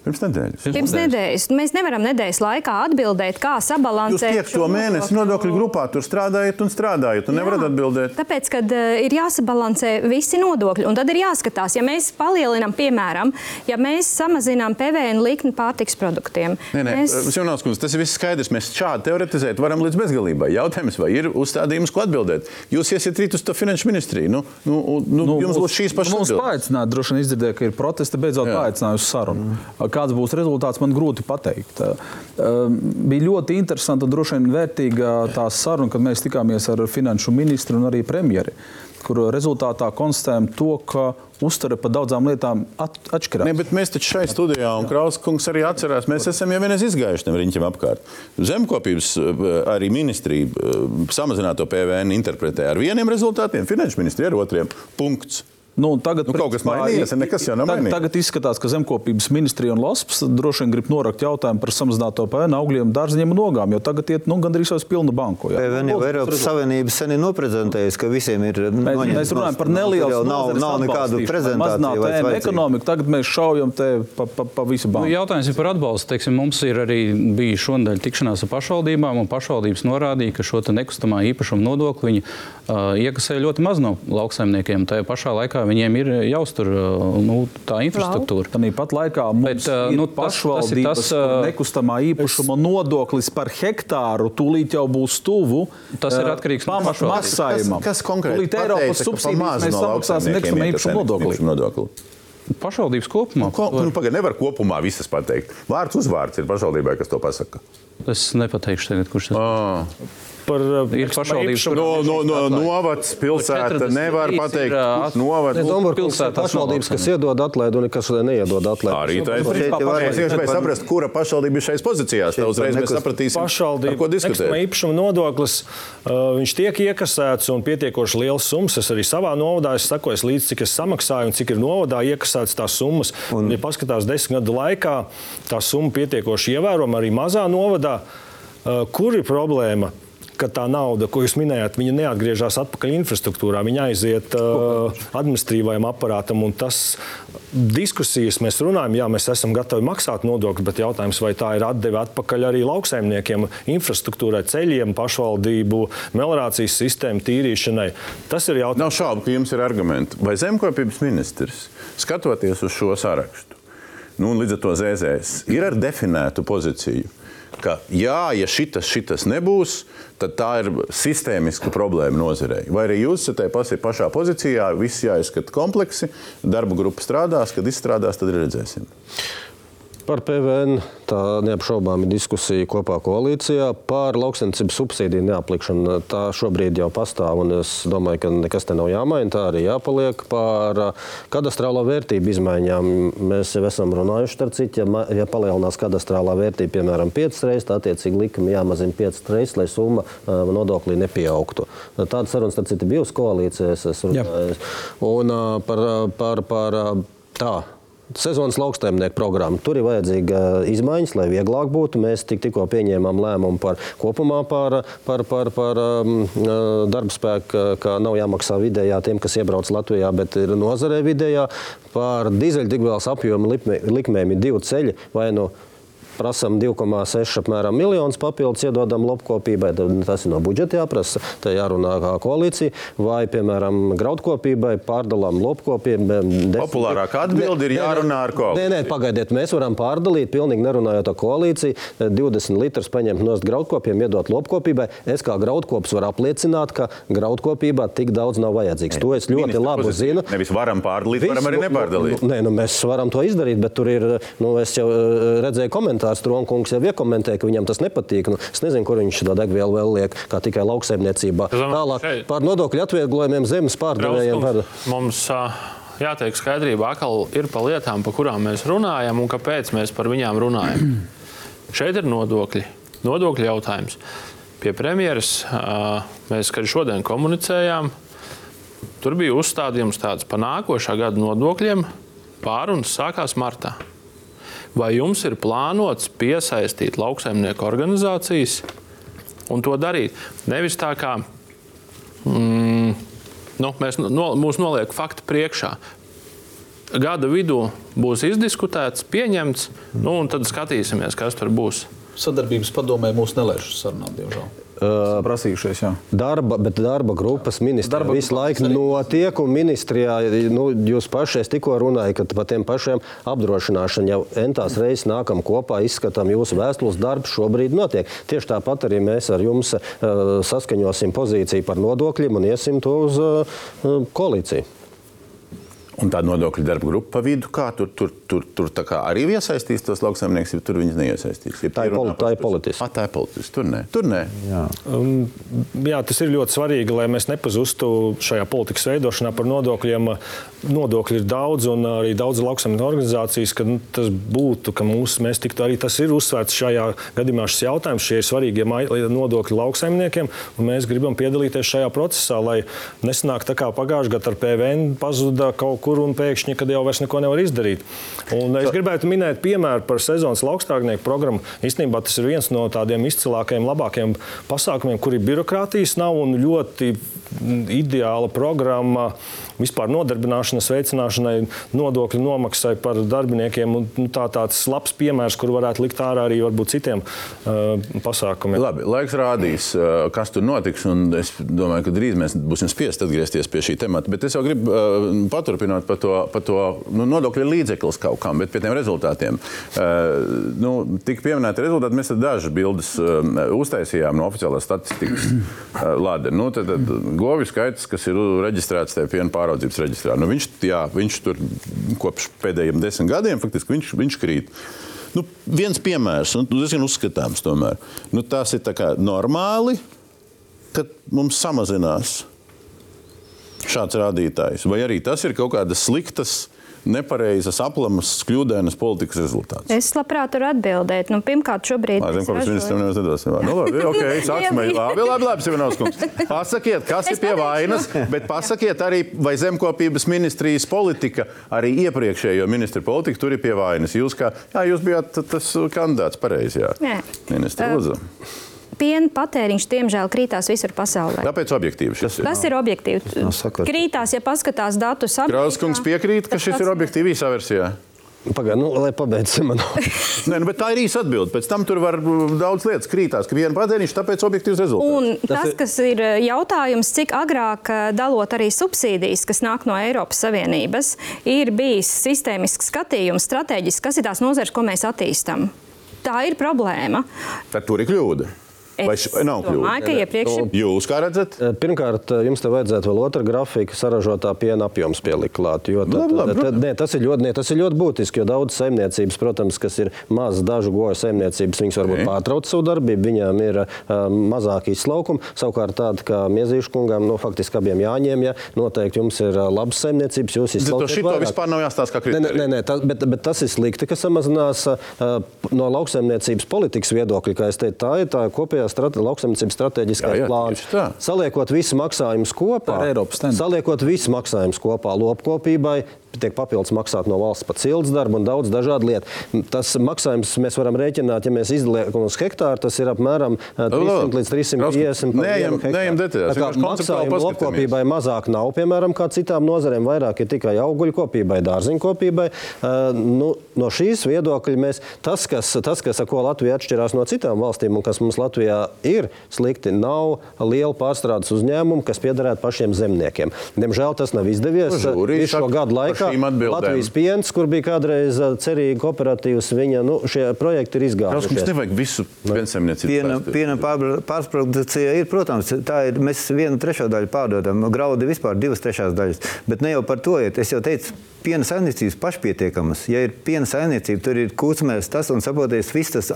Pirms nedēļas. Pirms nedēļas. Mēs nevaram nedēļas laikā atbildēt, kā Jūs sabalansēt. piekto šo mēnesi nodokļu grupā tur strādājat un strādājat un nevarat atbildēt. Tāpēc, kad uh, ir jāsabalansē visi nodokļi, un tad ir jāskatās, ja mēs palielinām, piemēram, ja mēs samazinām PVN likmi pārtiks produktiem. Nē, nē, mēs... Simonovs kundze, tas ir viss skaidrs. Mēs šādi teoretizēt varam līdz bezgalībai. Jautājums, vai ir uzstādījums, ko atbildēt? Jūs iesiet rīt uz to finanšu ministriju. Nu, nu, nu, nu, jums būs šīs pašas Mums atbildes. paaicināja, droši vien izdzirdēja, ka ir protesti, beidzot Jā. paaicināja uz sarunu. Kāds būs rezultāts, man grūti pateikt. Bija ļoti interesanta droši vien vērtīga tā saruna, kad mēs tikāmies ar finanšu ministru un arī premjeri kur rezultātā konstatējam to, ka uztvere par daudzām lietām at, atšķirās. Ne, mēs taču šai studijā, un Krauskungs arī atcerās, mēs esam jau vienreiz izgājuši tam riņķim apkārt. Zemkopības arī ministrija samazināto PVN interpretē ar vieniem rezultātiem, finanšu ministrija ar otriem. Punkts. Nu, tagad nu, kaut kas mainījies, nekas jau nav mainījies. Tagad izskatās, ka zemkopības ministrija un LASPS droši vien grib norakt jautājumu par samazināto PVN augļiem, dārziņiem un ogām, jo tagad iet nu, gandrīz uz pilnu banku. Jā. PVN jau Eiropas Savienība sen ir noprezentējusi, ka visiem ir mēs, mēs runājam par nelielu nav, nav nekādu prezentāciju. Vai ekonomiku, tagad mēs šaujam te pa, pa, pa visu banku. Nu, jautājums ir par atbalstu. Teiksim, mums ir arī bija šonadēļ tikšanās ar pašvaldībām, un pašvaldības norādīja, ka šo nekustamā īpašuma nodokli viņi uh, iekasē ļoti maz no lauksaimniekiem. Tajā pašā laikā viņiem ir jāuztur nu, tā infrastruktūra. Tāpat laikā mums Bet, ir nu, pašvaldības tas, tas, tas, nekustamā īpašuma es... nodoklis par hektāru tūlīt jau būs tuvu. Tas ir atkarīgs no maksājuma. Kas, kas konkrēti tūlīt Eiropas subsīdijas mēs samaksāsim nekustamā īpašuma nodokli. Pašvaldības kopumā. Nu, ko, nu, pagaid, nevar kopumā visas pateikt. Vārds uzvārds ir pašvaldībai, kas to pasaka. Es nepateikšu tagad, kurš tas ir par uh, ir pašvaldības no, no, no, novads, pilsēta nevar pateikt, kurš novads. Pilsētas pašvaldības, kas iedod atlaidu un kas neiedod atlaidu. Arī tā ir. Mēs gribam saprast, kura pašvaldība ir šajās pozīcijās. Tā uzreiz mēs sapratīsim, par ko diskutēt. Īpašuma nodoklis, uh, viņš tiek iekasēts un pietiekoši liels summas. Es arī savā novadā es sakoju līdz, cik es samaksāju un cik ir novadā iekasēts tās summas. Un, ja paskatās desmit gadu laikā, tā summa pietiekoši ievērojama arī mazā novadā. Uh, kur ir problēma? Ka tā nauda, ko jūs minējāt, viņa neatgriežas atpakaļ infrastruktūrā, viņa aiziet uh, administratīvajam aparātam. Tas diskusijas mēs runājam, jā, mēs esam gatavi maksāt nodokļus, bet jautājums, vai tā ir atdeve atpakaļ arī lauksaimniekiem, infrastruktūrai, ceļiem, pašvaldību, melnrācijas sistēmu tīrīšanai. Tas ir jautājums. Nav šaubu, ka jums ir argumenti. Vai zemkopības ministrs, skatoties uz šo sarakstu, nu, līdz ar to zēzēs, ir ar definētu pozīciju? Ka jā, ja šitas, šitas nebūs, tad tā ir sistēmiska problēma nozarei. Vai arī jūs esat tajā pašā pozīcijā, viss jāizskata kompleksi, darba grupa strādās, kad izstrādās, tad redzēsim. Par PVN tā neapšaubāmi diskusija kopā koalīcijā. Par lauksaimniecības subsīdiju neaplikšanu tā šobrīd jau pastāv, un es domāju, ka nekas te nav jāmaina. Tā arī jāpaliek par kadastrālo vērtību izmaiņām. Mēs jau esam runājuši, starp citu, ja, ja palielinās kadastrālā vērtība, piemēram, 5 reizes, tad attiecīgi likumi jāmazina 5 reizes, lai summa nodoklī nepieaugtu. Tāda saruna, starp citu, bijusi koalīcijās. Un par, par, par tā sezonas lauksaimnieku programma. Tur ir vajadzīga izmaiņas, lai vieglāk būtu. Mēs tik, tikko pieņēmām lēmumu par kopumā par, par, par, par um, uh, darba spēku, ka nav jāmaksā vidējā tiem, kas iebrauc Latvijā, bet ir nozarē vidējā. Par dīzeļdegvielas apjomu likmēm ir divi ceļi. Vai nu no prasām 2,6 apmēram miljonus papildus iedodam lopkopībai, tas ir no budžeta jāprasa, tā jārunā kā koalīcija, vai, piemēram, graudkopībai pārdalām lopkopībai. Populārākā atbilde ir jārunā ar koalīciju. Nē, nē, pagaidiet, mēs varam pārdalīt, pilnīgi nerunājot ar koalīciju, 20 litrus paņemt no graudkopiem, iedot lopkopībai. Es kā graudkops varu apliecināt, ka graudkopībā tik daudz nav vajadzīgs. To es ļoti Ministra labi zinu. Nevis varam pārdalīt, Visu, varam arī nepārdalīt. Nu, nē, nu, mēs varam to izdarīt, bet tur ir, nu, es jau eh, redzēju komentāru komentārs Tronkungs jau iekomentēja, ka viņam tas nepatīk. Nu, es nezinu, kur viņš to degvielu vēl liek, kā tikai lauksaimniecībā. Tālāk šeit... par nodokļu atvieglojumiem zemes pārdevējiem. Par... Mums, jāteiek skaidrība, atkal ir pa lietām, par kurām mēs runājam un kāpēc mēs par viņām runājam. Šeit ir nodokļi, nodokļu jautājums. Pie premjeras mēs, kad šodien komunicējām, tur bija uzstādījums tāds par nākošā gada nodokļiem. Pārunas sākās martā. Vai jums ir plānots piesaistīt lauksaimnieku organizācijas un to darīt? Nevis tā kā mm, nu, mēs no, mūs noliek faktu priekšā. Gada vidū būs izdiskutēts, pieņemts, nu, un tad skatīsimies, kas tur būs. Sadarbības padomē mūs nelaiž sarunāt, diemžēl. Prasījušies, jā. Darba, bet darba grupas ministrijā darba visu laiku notiek, un ministrijā nu, jūs paši tikko runājat, ka par tiem pašiem apdrošināšanu jau entās reizes nākam kopā, izskatām jūsu vēstules darbs šobrīd notiek. Tieši tāpat arī mēs ar jums uh, saskaņosim pozīciju par nodokļiem un iesim to uz uh, koalīciju. Un tā nodokļu darba grupa pa vidu, kā tur, tur, tur, tur tā kā arī iesaistīs tos lauksaimniekus, ja tur viņas neiesaistīs. Ir Tā ir poli- runā tā ir par- politiski. Ah, tā ir politiski. Tur nē. Tur nē. Jā. Um, jā, tas ir ļoti svarīgi, lai mēs nepazustu šajā politikas veidošanā par nodokļiem. Nodokļi ir daudz, un arī daudz lauksaimnieku organizācijas, ka nu, tas būtu, ka mūs, mēs tiktu arī tas ir uzsvērts šajā gadījumā šis jautājums. Šie ir svarīgie nodokļi lauksaimniekiem, un mēs gribam piedalīties šajā procesā, lai nesanāk tā kā pagājušajā gadā ar PVN pazuda kaut kur un pēkšņi, kad jau vairs neko nevar izdarīt. Un es gribētu minēt piemēru par sezonas laukstrādnieku programmu. Īstenībā tas ir viens no tādiem izcilākajiem, labākajiem pasākumiem, kur ir birokrātijas nav un ļoti ideāla programma vispār nodarbināšanas veicināšanai, nodokļu nomaksai par darbiniekiem. Un, nu, tā tāds labs piemērs, kur varētu likt ārā arī varbūt citiem uh, pasākumiem. Labi, laiks rādīs, uh, kas tur notiks. Es domāju, ka drīz mēs būsim spiest atgriezties pie šī temata. Bet es jau gribu uh, paturpināt par to, par to nu, nodokļu līdzeklis kaut kam, bet pie tiem rezultātiem. Uh, nu, Tik pieminēti rezultāti, mēs dažas bildes uh, uztaisījām no oficiālās statistikas uh, lāde. Nu, tad, tad govju skaits, kas ir reģistrēts tajā piena pāraudzības reģistrā, nu, viņš, jā, viņš tur kopš pēdējiem desmit gadiem faktiski viņš, viņš krīt. Nu, viens piemērs, tas ir uzskatāms tomēr. Nu, tas ir tā kā normāli, kad mums samazinās šāds rādītājs. Vai arī tas ir kaut kādas sliktas, nepareizas, aplamas, kļūdainas politikas rezultāts? Es labprāt varu atbildēt. Nu, pirmkārt, šobrīd. mēs Zemkopības ražojam- ministram neviens nedosim. Nu, labi, okay, sāksim. Labi, labi, labi Sivinovs kungs. Pasakiet, kas Es ir pie vainas, bet pasakiet arī, vai zemkopības ministrijas politika, arī iepriekšējo ministru politika tur ir pie vainas. Jūs, kā, jā, jūs bijāt tas kandidāts pareizi, jā. Nē. Ministra Uh, Lūdzu. Piena patēriņš, diemžēl, krītās visur pasaulē. Tāpēc objektīvi šis ir. Tas ir objektīvi. sakot. Krītās, ja paskatās datus. Krauskungs piekrīt, ka Tas šis ir objektīvi īsā versijā. Pagaid, nu, lai pabeidzam manu. Nē, nu, bet tā ir īsa atbilde. Pēc tam tur var daudz lietas krītās, ka viena patēriņš, tāpēc objektīvs rezultāts. Un tas, ir- kas ir eh, jautājums, cik agrāk eh, dalot arī subsīdijas, kas nāk no Eiropas Savienības, ir bijis sistēmisks skatījums, strateģiski, kas ir tās nozares, ko mēs attīstam. Tā ir problēma. Tad tur ir kļūda. Vai š- vai nav kļūda? domāju, ka iepriekš ir Jūs kā redzat? Eh, Pirmkārt, eh, jums te vajadzētu vēl otru grafiku, saražotā piena apjoms pielikt klāt. jo tad- Labi, labi, tad- nē, Tas ir ļoti, nē, tas ir ļoti būtiski, jo daudz saimniecības, protams, kas ir mazas dažu goju saimniecības, viņas varbūt pārtrauc savu darbību, viņām ir uh, mazāk izslaukumi. Savukārt tāda kā Miezīšu kungam, nu, faktiski abiem jāņem, ja noteikti jums ir uh, labas saimniecības, jūs To izslaukat šito vispār nav jāstāsta kā Nē, nē, kritērija. nē, nē tas, bet, bet tas ir slikti, ka samazinās uh, no lauksaimniecības politikas viedokļa. Kā es teicu, tā ir tā kopējā strate, lauksaimniecības strateģiskā Jā, jā, tā. Saliekot visus maksājumus kopā, saliekot visus maksājumus kopā lopkopībai, tiek papildus maksāt no valsts par cilts darbu un daudz dažādu lietu. Tas maksājums mēs varam rēķināt, ja mēs izdaliekam uz hektāru, tas ir apmēram uh, 300 līdz 350 par Neejam- vienu hektāru. neejam detaļās, Tā kā vienkārši konceptuāli maksājumu paskatāmies. lopkopībai mazāk nav, piemēram, kā citām nozarēm, vairāk ir tikai augļkopībai, dārziņkopībai. Uh, nu, no šīs viedokļa mēs, tas, kas, tas, kas ar ko Latvija atšķirās no citām valstīm un kas mums Latvijā ir slikti, nav liela pārstrādes uzņēmuma, kas piederētu pašiem zemniekiem. Diemžēl tas nav izdevies. Nu, Visu šo gadu laikā šīm atbildēm. Latvijas piens, kur bija kādreiz uh, cerīgi kooperatīvs, viņa nu, šie projekti ir Krauskungs izgājušies. nevajag visu piensaimniecību. Piena, piena pārprodukcija ir, protams, tā ir. Mēs vienu trešo daļu pārdodam, graudi vispār divas trešās daļas. Bet ne jau par to iet. Es jau teicu, piena saimniecības pašpietiekamas. Ja ir piena saimniecība, tur ir kūtsmērs tas un saproties viss tas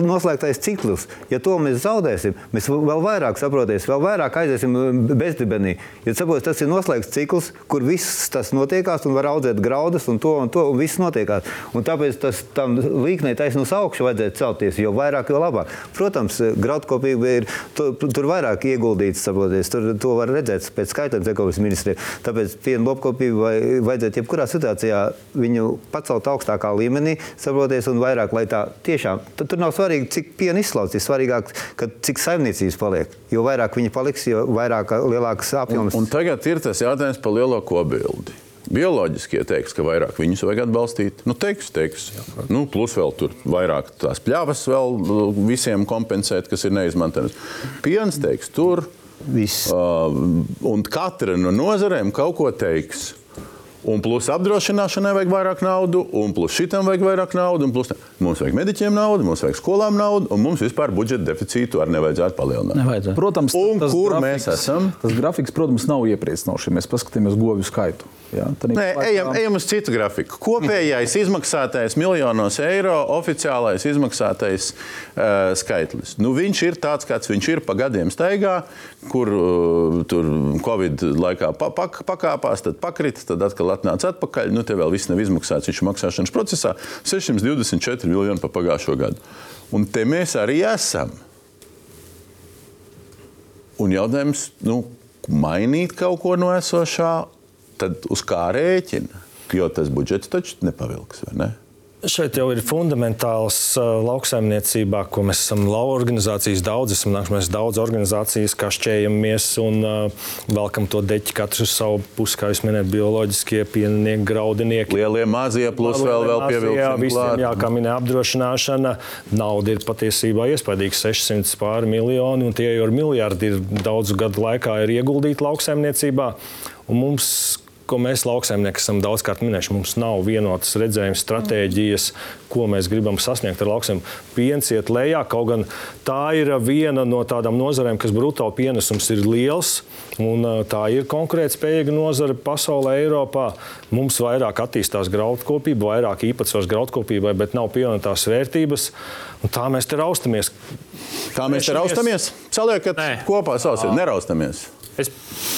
noslēgtais ciklus. Ja to mēs zaudēsim, mēs vēl vairāk saproties, vēl vairāk aiziesim bezdibenī. Ja saproties, tas ir noslēgts cikls, kur viss tas notiekās un var audzēt graudus un to un to un viss notiekās. Un tāpēc tas tam līknei taisnība uz augšu vajadzētu celties, jo vairāk, jo labāk. Protams, graudkopība ir tu, tur vairāk ieguldīts, saproties, tur to var redzēt pēc skaitļiem ekonomikas ministrija. Tāpēc piena lopkopība vai, vajadzētu jebkurā situācijā viņu pacelt augstākā līmenī, saproties, un vairāk, lai tā tiešām, tad tur nav svarīgi, cik piena izslauc, ir svarīgāk, ka cik saimniecības paliek. Jo vairāk viņi paliks, jo vairāk lielāks apjoms. Un tagad ir tas jautājums par lielo kobildi. Bioloģiskie teiks, ka vairāk viņus vajag atbalstīt. Nu, teiks, teiks. Nu, plus vēl tur vairāk tās pļavas vēl uh, visiem kompensēt, kas ir neizmantojamas. Piens teiks tur. Viss. Uh, un katra no nozarēm kaut ko teiks. Un plus apdrošināšanai vajag vairāk naudu, un plus šitam vajag vairāk naudu, un plus mums vajag mediķiem naudu, mums vajag skolām naudu, un mums vispār budžeta deficītu arī nevajadzētu palielināt. Nevajadzētu. Protams, Un kur grafiks, mēs esam? Tas grafiks, protams, nav iepriecinošs, mēs paskatāmies govju skaitu. Tad Nē, ejam, ejam uz citu grafiku. Kopējais izmaksātais miljonos eiro, oficiālais izmaksātais uh, skaitlis. Nu, viņš ir tāds, kāds viņš ir pa gadiem staigā, kur uh, tur Covid laikā pa, pak, pakāpās, tad pakrita, tad atkal atnāca atpakaļ. Nu, te vēl viss nav izmaksāts, viņš ir maksāšanas procesā 624 miljoni pa pagājušo gadu. Un te mēs arī esam. Un jautājums, nu, mainīt kaut ko no esošā, tad uz kā rēķina? Jo tas budžets taču nepavilks, vai ne? Šeit jau ir fundamentāls lauksaimniecībā, ko mēs esam organizācijas daudz, esam nākušies daudz organizācijas, kā šķējamies un uh, velkam to deķi katrs uz savu pusi, kā jūs minējat, bioloģiskie pieninieki, graudinieki. Lielie, mazie, plus vēl, vēl Jā, pievilksim visiem, jā, kā minēja apdrošināšana, nauda ir patiesībā iespaidīga 600 pāri miljoni, un tie jau ir miljardi, ir daudzu gadu laikā ir ieguldīti lauksaimniecībā. Un mums, ko mēs lauksaimnieki esam daudzkārt minējuši, mums nav vienotas redzējuma stratēģijas, ko mēs gribam sasniegt ar lauksiem. Piens iet lejā, kaut gan tā ir viena no tādām nozarēm, kas brutāli pienesums ir liels. Un, tā ir konkurētspējīga nozare pasaulē, Eiropā. Mums vairāk attīstās graudkopība, vairāk īpatsvars graudkopībai, bet nav pievienotās vērtības. Un tā mēs te raustamies. Kā mēs te raustamies? Saliekat Nē. kopā sausiet, neraustamies. Es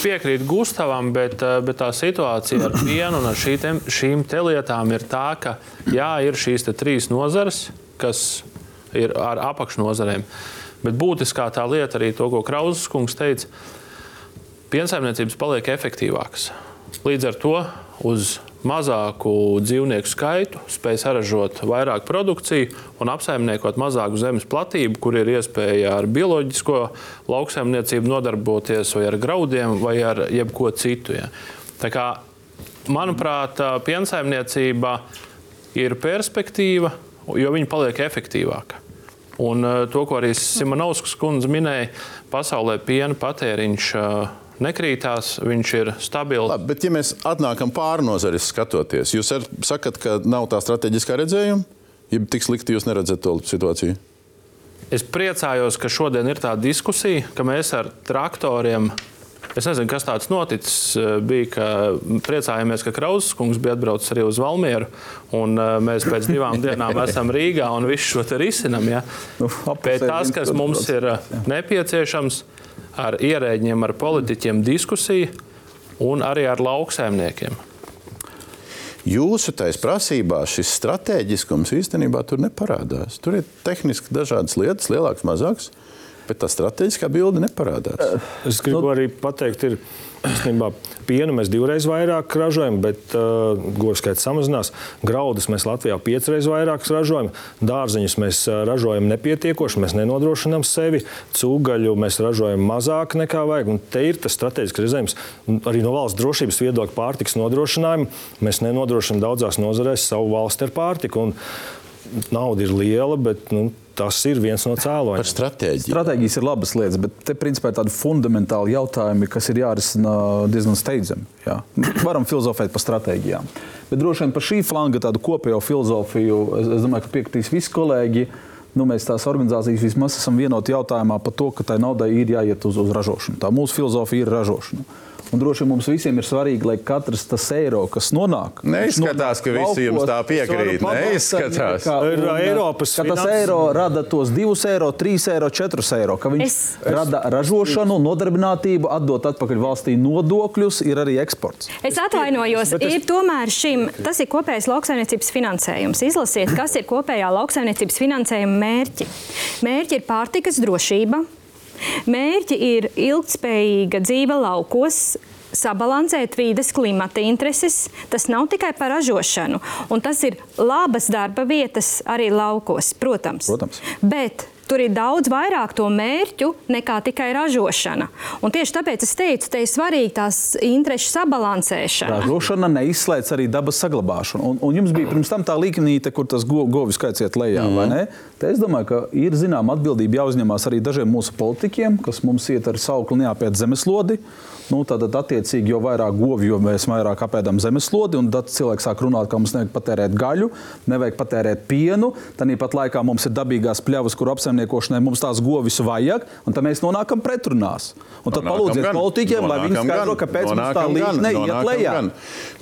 piekrītu Gustavam, bet, eh, bet tā situācija ar pienu un ar šī te, šīm te lietām ir tā, ka jā, ir šīs trīs nozares, kas ir ar apakšnozarēm. Bet būtiskā tā lieta arī to, ko Krausas kungs teica, piensaimniecības paliek efektīvākas. Līdz ar to uz mazāku dzīvnieku skaitu spēj saražot vairāk produkciju un apsaimniekot mazāku zemes platību, kur ir iespēja ar bioloģisko lauksaimniecību nodarboties, vai ar graudiem, vai ar jebko citu. Ja. Tā kā, manuprāt, piensaimniecība ir perspektīva, jo viņa paliek efektīvāka. Un to, ko arī Simonovskis kundze minēja, pasaulē piena patēriņš eh, nekrītās, viņš ir stabils. Labi, bet ja mēs atnākam pāri nozares skatoties, jūs sakat, ka nav tā strateģiskā redzējuma? Ja tik slikti jūs neredzat to situāciju? Es priecājos, ka šodien ir tā diskusija, ka mēs ar traktoriem. Es nezinu, kas tāds noticis. Bija, ka priecājāmies, ka Krausas kungs bija atbraucis arī uz Valmieru. Un eh, mēs pēc divām dienām esam Rīgā un visu šo te risinam. Ja. Nu, Bet tas, kas mums ir eh, nepieciešams, ar ierēģiem, ar politiķiem diskusija un arī ar lauksaimniekiem. Jūsu taisa prasībā šis strateģiskums īstenībā tur neparādās. Tur ir tehniski dažādas lietas, lielākas, mazākas, bet tā strateģiskā bilde neparādās. Es gribu nu, arī pateikt, ir īstenībā pienu mēs divreiz vairāk ražojam, bet uh, govu skaits samazinās. Graudus mēs Latvijā piecreiz vairāk ražojam, dārzeņus mēs uh, ražojam nepietiekoši, mēs nenodrošinām sevi, cūgaļu mēs ražojam mazāk nekā vajag. Un te ir tas strateģisks redzējums. Arī no valsts drošības viedokļa pārtiks nodrošinājumu mēs nenodrošinām daudzās nozarēs savu valsti ar pārtiku. Un nauda ir liela, bet nu, tas ir viens no cēloņiem. Par stratēģiju. Stratēģijas ir labas lietas, bet te principā ir tādi fundamentāli jautājumi, kas ir jārisina diezgan steidzami. Jā. Varam filozofēt par stratēģijām. Bet droši vien par šī flanga tādu kopējo filozofiju, es, es domāju, ka piekritīs visi kolēģi. Nu, mēs tās organizācijas vismaz esam vienoti jautājumā par to, ka tai naudai ir jāiet uz, uz ražošanu. Tā mūsu filozofija ir ražošana. Un droši vien mums visiem ir svarīgi, lai katrs tas eiro, kas nonāk, Neizskatās, ka visi jums tā piekrīt. Neizskatās. Ir Eiropas ka tas eiro rada tos 2 eiro, 3 eiro, 4 eiro. Ka viņš Es- rada ražošanu, nodarbinātību, atdot atpakaļ valstī nodokļus, ir arī eksports. Es atvainojos, es- ir tomēr šim, tas ir kopējais lauksaimniecības finansējums. Izlasiet, kas ir kopējā lauksaimniecības finansējuma mērķi. Mērķi ir pārtikas drošība, mērķi ir ilgspējīga dzīve laukos. Sabalansēt vīdes klimata intereses. Tas nav tikai par ražošanu, un tas ir labas darba vietas arī laukos, protams. Protams. Bet tur ir daudz vairāk to mērķu nekā tikai ražošana. Un tieši tāpēc es teicu, te ir svarīgi tās interešu sabalansēšana. Ražošana neizslēdz arī dabas saglabāšanu. Un, un jums bija pirms tam tā līnīte, kur tas go, govis skaits iet lejā, mm. vai ne? Te es domāju, ka ir zināma atbildība jāuzņemās arī dažiem mūsu politiķiem, kas mums iet ar saukli neapēt zemeslodi. Nu, tad, attiecīgi, jo vairāk govju, jo mēs vairāk apēdam zemeslodi, un tad cilvēks sāk runāt, ka mums nevajag patērēt gaļu, nevajag patērēt pienu. Tāpat laikā mums ir dabīgās pļavas, kur apsaimniekošanai mums tās govis vajag, un tad mēs nonākam pretrunās. Un tad palūdziet politiķiem, lai viņi skaidro, kāpēc mums tā līnija neiet lejā.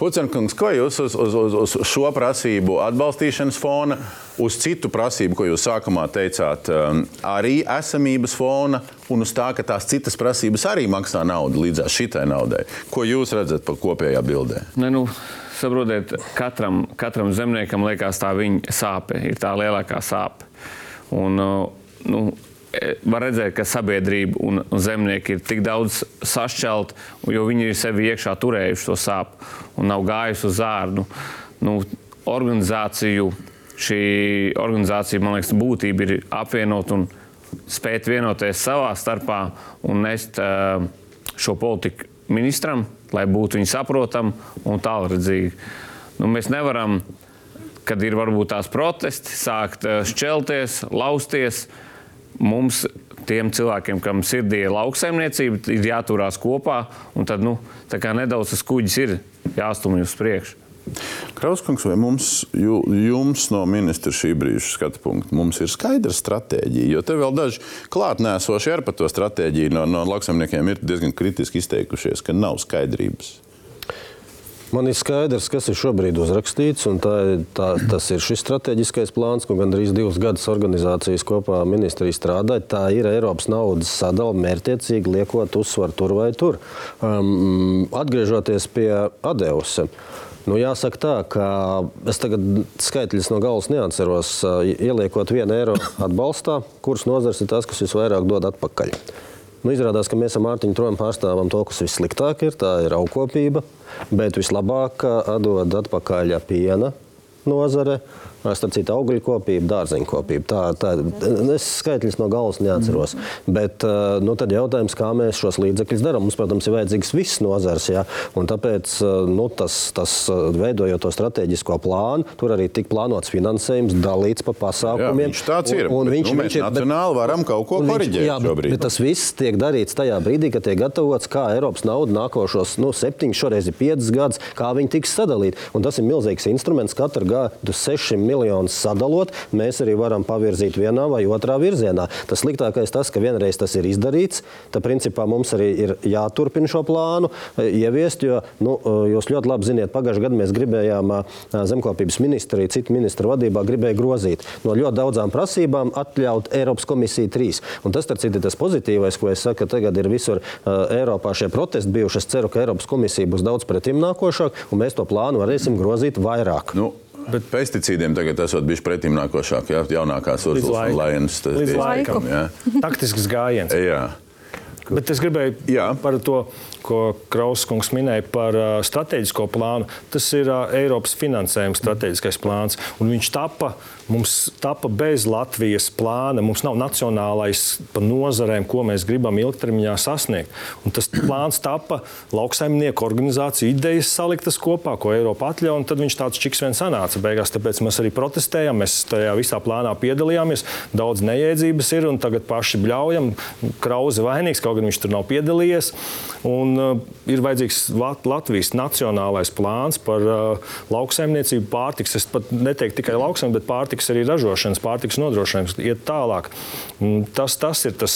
Pucenkungs, ko jūs uz, uz, uz, uz šo prasību atbalstīšanas fona, uz citu prasību, ko jūs sākumā teicāt, um, arī esamības fona un uz tā, ka tās citas prasības arī maksā naudu līdzās šitai naudai. Ko jūs redzat par kopējā bildē? Ne, nu, saprotiet, katram, katram zemniekam liekas, tā viņa sāpe ir tā lielākā sāpe. Un, nu, var redzēt, ka sabiedrība un zemnieki ir tik daudz sašķelti, jo viņi ir sevi iekšā turējuši to sāpju un nav gājuši uz ārnu. Nu, organizāciju, šī organizācija, man liekas, būtība ir apvienot un spēt vienoties savā starpā un nest šo politiku ministram, lai būtu viņi saprotami un tālredzīgi. Nu, mēs nevaram, kad ir varbūt tās protesti, sākt šķelties, lausties. Mums, tiem cilvēkiem, kam sirdī ir lauksaimniecība, ir jāturās kopā, un tad nu, nedaudz tas kuģis ir jāstumj uz priekšu. Krauskungs, vai mums, jums no ministra šī brīža skatu punkta, mums ir skaidra stratēģija? Jo te vēl daži klātnēsoši ar par to stratēģiju no, no lauksaimniekiem ir diezgan kritiski izteikušies, ka nav skaidrības. Man ir skaidrs, kas ir šobrīd uzrakstīts, tā, tā, tas ir šis strateģiskais plāns, ko gandrīz divus gadus organizācijas kopā ministrija strādāja. Tā ir Eiropas naudas sadala mērķiecīgi liekot uzsvaru tur vai tur. Um, atgriežoties pie Adeusa. Uh, Nu, jāsaka tā, ka es tagad skaitļus no galvas neatceros. Ieliekot vienu eiro atbalstā, kuras nozars ir tas, kas visvairāk dod atpakaļ. Nu, izrādās, ka mēs ar Mārtiņu Tromu pārstāvam to, kas vissliktāk ir, tā ir augkopība, bet vislabāk dod atpakaļ piena nozare Starp citu, augļkopība, dārzeņkopība. Tā, tā, es skaitļus no galvas neatceros. Mm. Bet nu, tad jautājums, kā mēs šos līdzekļus darām. Mums, protams, ir vajadzīgs viss nozars. Ja? Tāpēc, nu, tas, tas veidojot to strateģisko plānu, tur arī tika plānots finansējums, dalīts pa pasākumiem. Jā, viņš tāds ir. Un, un viņš, nu, viņš ir, nacionāli bet, varam kaut ko koriģēt. Jā, bet, bet tas viss tiek darīts tajā brīdī, kad tiek gatavots, kā Eiropas nauda nākošos nu, septiņus, šoreiz ir piecus gadus, kā viņi tiks sadalīti. Un tas ir milzīgs instruments katru gadu 600 miljonus sadalot, mēs arī varam pavirzīt vienā vai otrā virzienā. Tas sliktākais tas, ka vienreiz tas ir izdarīts, tad principā mums arī ir jāturpina šo plānu e, ieviest, jo nu, e, jūs ļoti labi ziniet, pagājušajā gadā mēs gribējām e, zemkopības ministriju, citu ministru vadībā gribēja grozīt no ļoti daudzām prasībām atļaut Eiropas komisiju trīs. Un tas, starp citu, ir tas pozitīvais, ko es saku, tagad ir visur Eiropā šie protesti bijuši. Es ceru, ka Eiropas komisija būs daudz pretimnākošāka un mēs to plānu varēsim grozīt vairāk. Nu. Bet pesticīdiem tagad esot bijis pretim nākošāk, ja? jaunākās uzvaras lainas. Līdz laikam. Taktisks gājiens. Jā. Bet es gribēju Jā. par to ko Krauskungs minēja par uh, strateģisko plānu. Tas ir uh, Eiropas finansējuma strateģiskais plāns. Viņš tapa, mums tapa bez Latvijas plāna. Mums nav nacionālais pa nozarēm, ko mēs gribam ilgtermiņā sasniegt. Un tas plāns tapa lauksaimnieku organizāciju idejas saliktas kopā, ko Eiropa atļauj. Tad viņš tāds čiks vien sanāca beigās. Tāpēc mēs arī protestējam. Mēs tajā visā plānā piedalījāmies. Daudz neiedzības ir un tagad paši bļaujam. Krauze vainīgs, kaut gan viņš tur nav piedalījies. Un, uh, ir vajadzīgs Lat Latvijas nacionālais plāns par uh, lauksaimniecību, pārtiks. Es pat neteiktu tikai lauksaimniecību, bet pārtiks arī ražošanas, pārtiks nodrošinājums, iet tālāk. Mm, tas, tas ir tas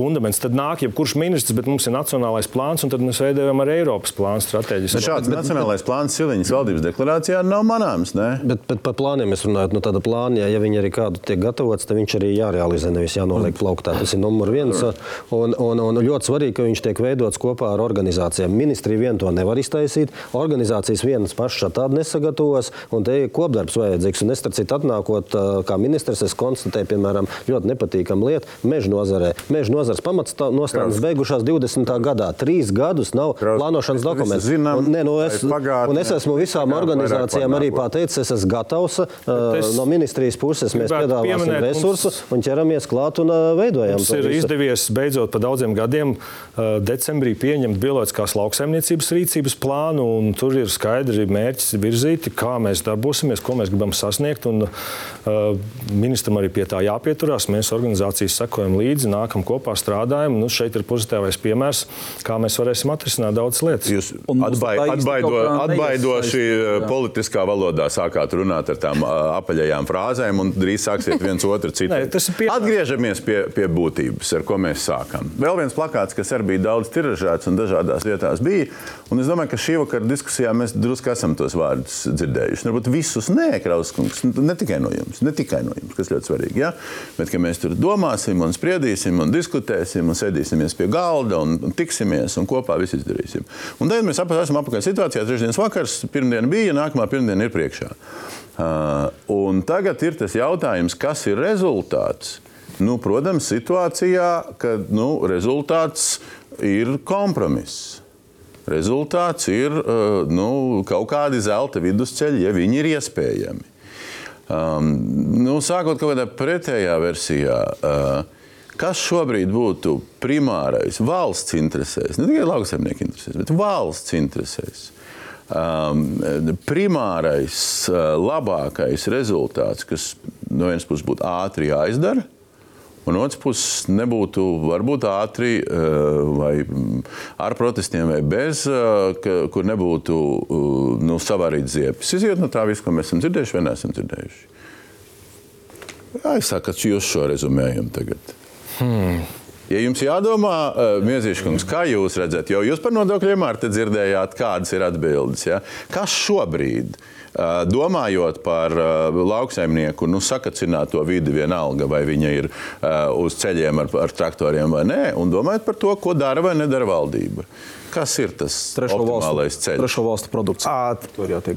fundaments. Tad nāk jebkurš ministrs, bet mums ir nacionālais plāns, un tad mēs veidojam arī Eiropas plānu stratēģiju. Bet šāds bet, nacionālais plāns Siliņas valdības deklarācijā nav manāms. Ne? Bet, bet par plāniem es runāju. Nu, tāda plāna, ja, ja viņi arī kādu tiek gatavots, tad viņš arī jārealizē, nevis jānoliek plauktā. Tas ir numur viens. Un, un, un ļoti svarīgi, ka viņš tiek veidots kopā ar organizācijām. Ministrija vien to nevar iztaisīt. Organizācijas vienas pašas tādu nesagatavos, un te ir kopdarbs vajadzīgs. Un es starp citu atnākot kā ministrs, es konstatēju, piemēram, ļoti nepatīkamu lietu meža nozarē. Meža nozarē nozars pamatnostādnes beigušās 20. gadā. Trīs gadus nav Kraus, plānošanas dokumentu. zinām, Un, ne, nu, es, vai pagātnē, un es esmu visām organizācijām arī pateicis, es esmu gatavs. Uh, es no ministrijas puses mēs gribētu piedāvāsim pieminēt, resursu mums- un ķeramies klāt un uh, veidojam Mums ir izdevies beidzot pēc daudziem gadiem uh, decembrī pieņemt bioloģiskās lauksaimniecības rīcības plānu, un tur ir skaidri mērķis virzīti, kā mēs darbosimies, ko mēs gribam sasniegt. Un, uh, ministram arī pie tā jāpieturās. Mēs organizācijas sekojam līdzi, nākam kopā, strādājam. Nu, šeit ir pozitīvais piemērs, kā mēs varēsim atrisināt daudzas lietas. Jūs atbai, atbaido, atbaidoši jā. politiskā valodā sākāt runāt ar tām ā, apaļajām frāzēm, un drīz sāksiet viens otru citu. Nē, tas ir piemērs. Atgriežamies pie, pie būtības, ar ko mēs sākām. Vēl viens plakāts, kas arī bija daudz tiražēts un dažādās vietās bija. Un es domāju, ka šī vakara diskusijā mēs drusku esam tos vārdus dzirdējuši. Varbūt visus nē, Krauskungs, ne tikai no jums, ne tikai no jums, kas ļoti svarīgi. Ja? Bet ka mēs tur domāsim un spriedīsim un diskutēsim un sēdīsimies pie galda un, un tiksimies un kopā visu izdarīsim. Un tad mēs esam apakaļ situācijā, trešdienas vakars, pirmdiena bija, nākamā pirmdiena ir priekšā. Uh, tagad ir tas jautājums, kas ir rezultāts. Nu, protams, situācijā, kad nu, rezultāts ir kompromiss. Rezultāts ir uh, nu, kaut kādi zelta vidusceļi, ja viņi ir iespējami. Um, nu, sākot kaut kādā pretējā versijā, uh, kas šobrīd būtu primārais valsts interesēs, ne tikai lauksaimnieku interesēs, bet valsts interesēs. Um, primārais, uh, labākais rezultāts, kas no vienas puses būtu ātri jāizdara, Un otrs puses nebūtu varbūt ātri eh, vai mm, ar protestiem vai bez, eh, ka, kur nebūtu nu, savārīt ziepes. Iziet no tā visu, ko mēs esam dzirdējuši vai neesam dzirdējuši. Ka jūs šo rezumējam tagad. Hmm. Ja jums jādomā, uh, Miezīškungs, kā jūs redzat, jo jūs par nodokļiem arī dzirdējāt, kādas ir atbildes. Ja? Kas šobrīd, uh, domājot par uh, lauksaimnieku, nu, sakacināto vidi vienalga, vai viņa ir uz ceļiem ar, ar traktoriem vai nē, un domājot par to, ko dara vai nedara valdība. Kas ir tas Trešo valstu, ceļš? trešo valstu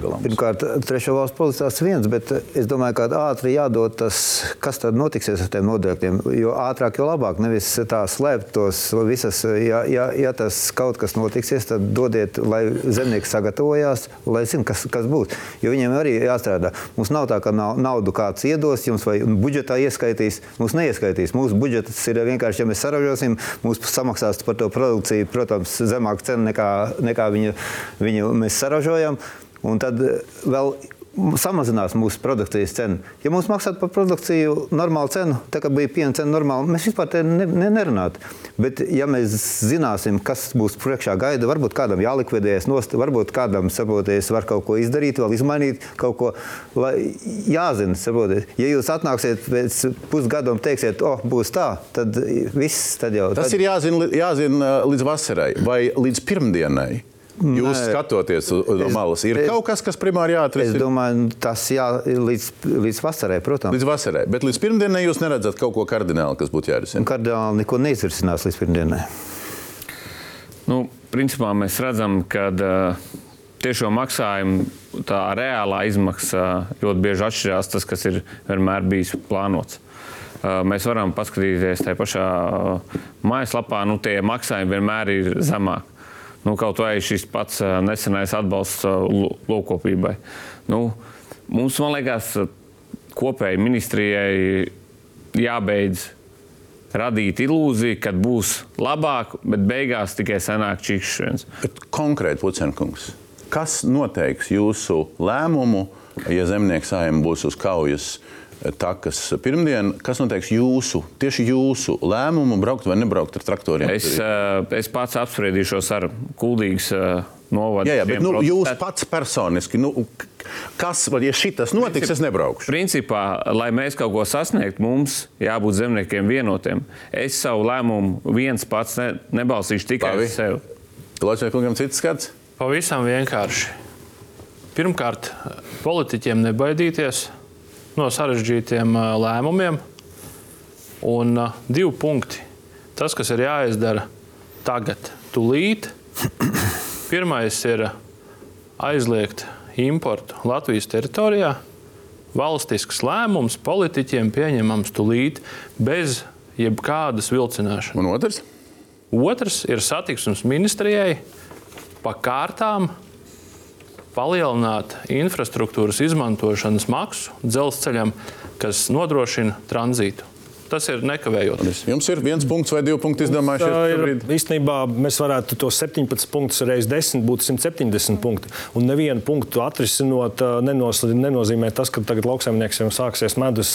galā. mums. Pirmkārt, trešo valstu policijas viens, bet es domāju, ka ātri jādod tas, kas tad notiksies ar tiem nodokļiem. Jo ātrāk, jo labāk. Nevis tā slēpt tos visas. Ja, ja, ja tas kaut kas notiksies, tad dodiet, lai zemnieki sagatavojās, lai zinātu, kas, kas būs. Jo viņiem arī jāstrādā. Mums nav tā, ka naudu kāds iedos jums vai budžetā ieskaitīs. Mums neieskaitīs. Mūsu budžets ir vienkārši, ja mēs saražosim, mums samaksās par to produkciju, protams, zemāk cena nekā, nekā viņu, viņu mēs saražojam. Un tad vēl samazinās mūsu produkcijas cena. Ja mums maksātu par produkciju normālu cenu, tā kā bija piena cena normāla, mēs vispār te ne, ne, nerunātu. Bet, ja mēs zināsim, kas būs priekšā gaida, varbūt kādam jālikvidējas nost, varbūt kādam saproties, var kaut ko izdarīt, vēl izmainīt kaut ko. Lai, jāzina, saproties. Ja jūs atnāksiet pēc pusgada un teiksiet, o, oh, būs tā, tad viss tad jau. Tas tad, ir jāzina, jāzina uh, līdz vasarai vai līdz pirmdienai. Jūs Nē. skatoties uz- no Es- malas, ir es- kaut kas, kas primāri Es jāatrisina domāju, tas jā, līdz, līdz vasarai, protams. līdz vasarai. Bet līdz pirmdienai jūs neredzat kaut ko kardinālu, kas būtu jārisina. Kardināli neko neizvirsinās līdz pirmdienai. Nu, principā mēs redzam, ka tiešo maksājumu tā reālā izmaksa ļoti bieži atšķirās tas, kas ir vienmēr bijis plānots. Mēs varam paskatīties tajā pašā mājaslapā, nu tie maksājumi vienmēr ir zemāki. Nu, kaut vai šis pats nesenais atbalsts lo- lopkopībai. Nu, mums, man liekas, kopēji ministrijai jābeidz radīt ilūziju, ka būs labāk, bet beigās tikai sanāk čikšķis. Konkrēti, Pucenkungs, kas noteiks jūsu lēmumu, ja zemnieks saimē būs uz kaujas takas pirmdien? Kas noteiks jūsu, tieši jūsu lēmumu braukt vai nebraukt ar traktoriem? Es, uh, es pats apspriedīšos ar Kuldīgas uh, novadu. Jā, jā, bet nu, jūs pats personiski, nu, kas, ja šis notiks, es nebraukšu. Principā, lai mēs kaut ko sasniegtu, mums jābūt zemniekiem vienotiem. Es savu lēmumu viens pats ne, nebalsīšu tikai Labi. uz sevi. Klausieties, kungam, cits skats. Pavisam vienkārši. Pirmkārt, politiķiem nebaidīties no sarežģītiem ā, lēmumiem. Un ā, divi punkti. Tas, kas ir jāizdara tagad, tūlīt. Pirmais ir aizliegt importu Latvijas teritorijā. Valstisks lēmums politiķiem pieņemams tūlīt bez jebkādas vilcināšanas. Un otrs? Otrs ir satiksmes ministrijai pa kārtām palielināt infrastruktūras izmantošanas maksu dzelzceļam, kas nodrošina tranzītu. Tas ir nekavējoties. Jums ir viens punkts vai divi punkti Tā izdomājušies ir, īstenībā mēs varētu to 17 punktus reizes 10 būt 170 punkti. Un nevienu punktu atrisinot, nenos, nenozīmē tas, ka tagad lauksaimniekiem sāksies medus,